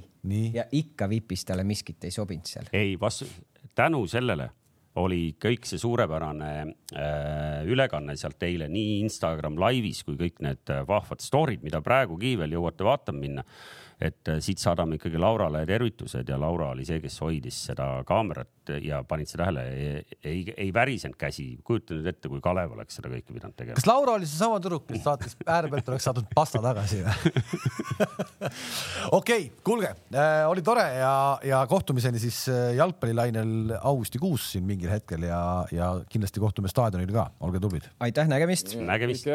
ja ikka vipis talle miskit ei sobinud seal. ei, vastu, tänu sellele oli kõik see suurepärane äh, ülekanne sealt eile nii Instagram laivis kui kõik need äh, vahvad story'd, mida praegugi veel jõuate vaatama minna et äh, siit saadame ikkagi Laurale tervitused ja Laura oli see, kes hoidis seda kaamerat ja panid sa tähele, ei, ei värisenud käsi. kujuta nüüd ette, kui Kalev oleks seda kõike pidanud tegema. kas Laura oli seesama tüdruk, kes saatis ääre pealt oleks saadud pasta tagasi või? okei, kuulge äh,, oli tore ja, ja kohtumiseni siis äh, jalgpallilainel augustikuus siin mingil hetkel ja, ja kindlasti kohtume staadionil ka, olge tublid. aitäh, nägemist. nägemist.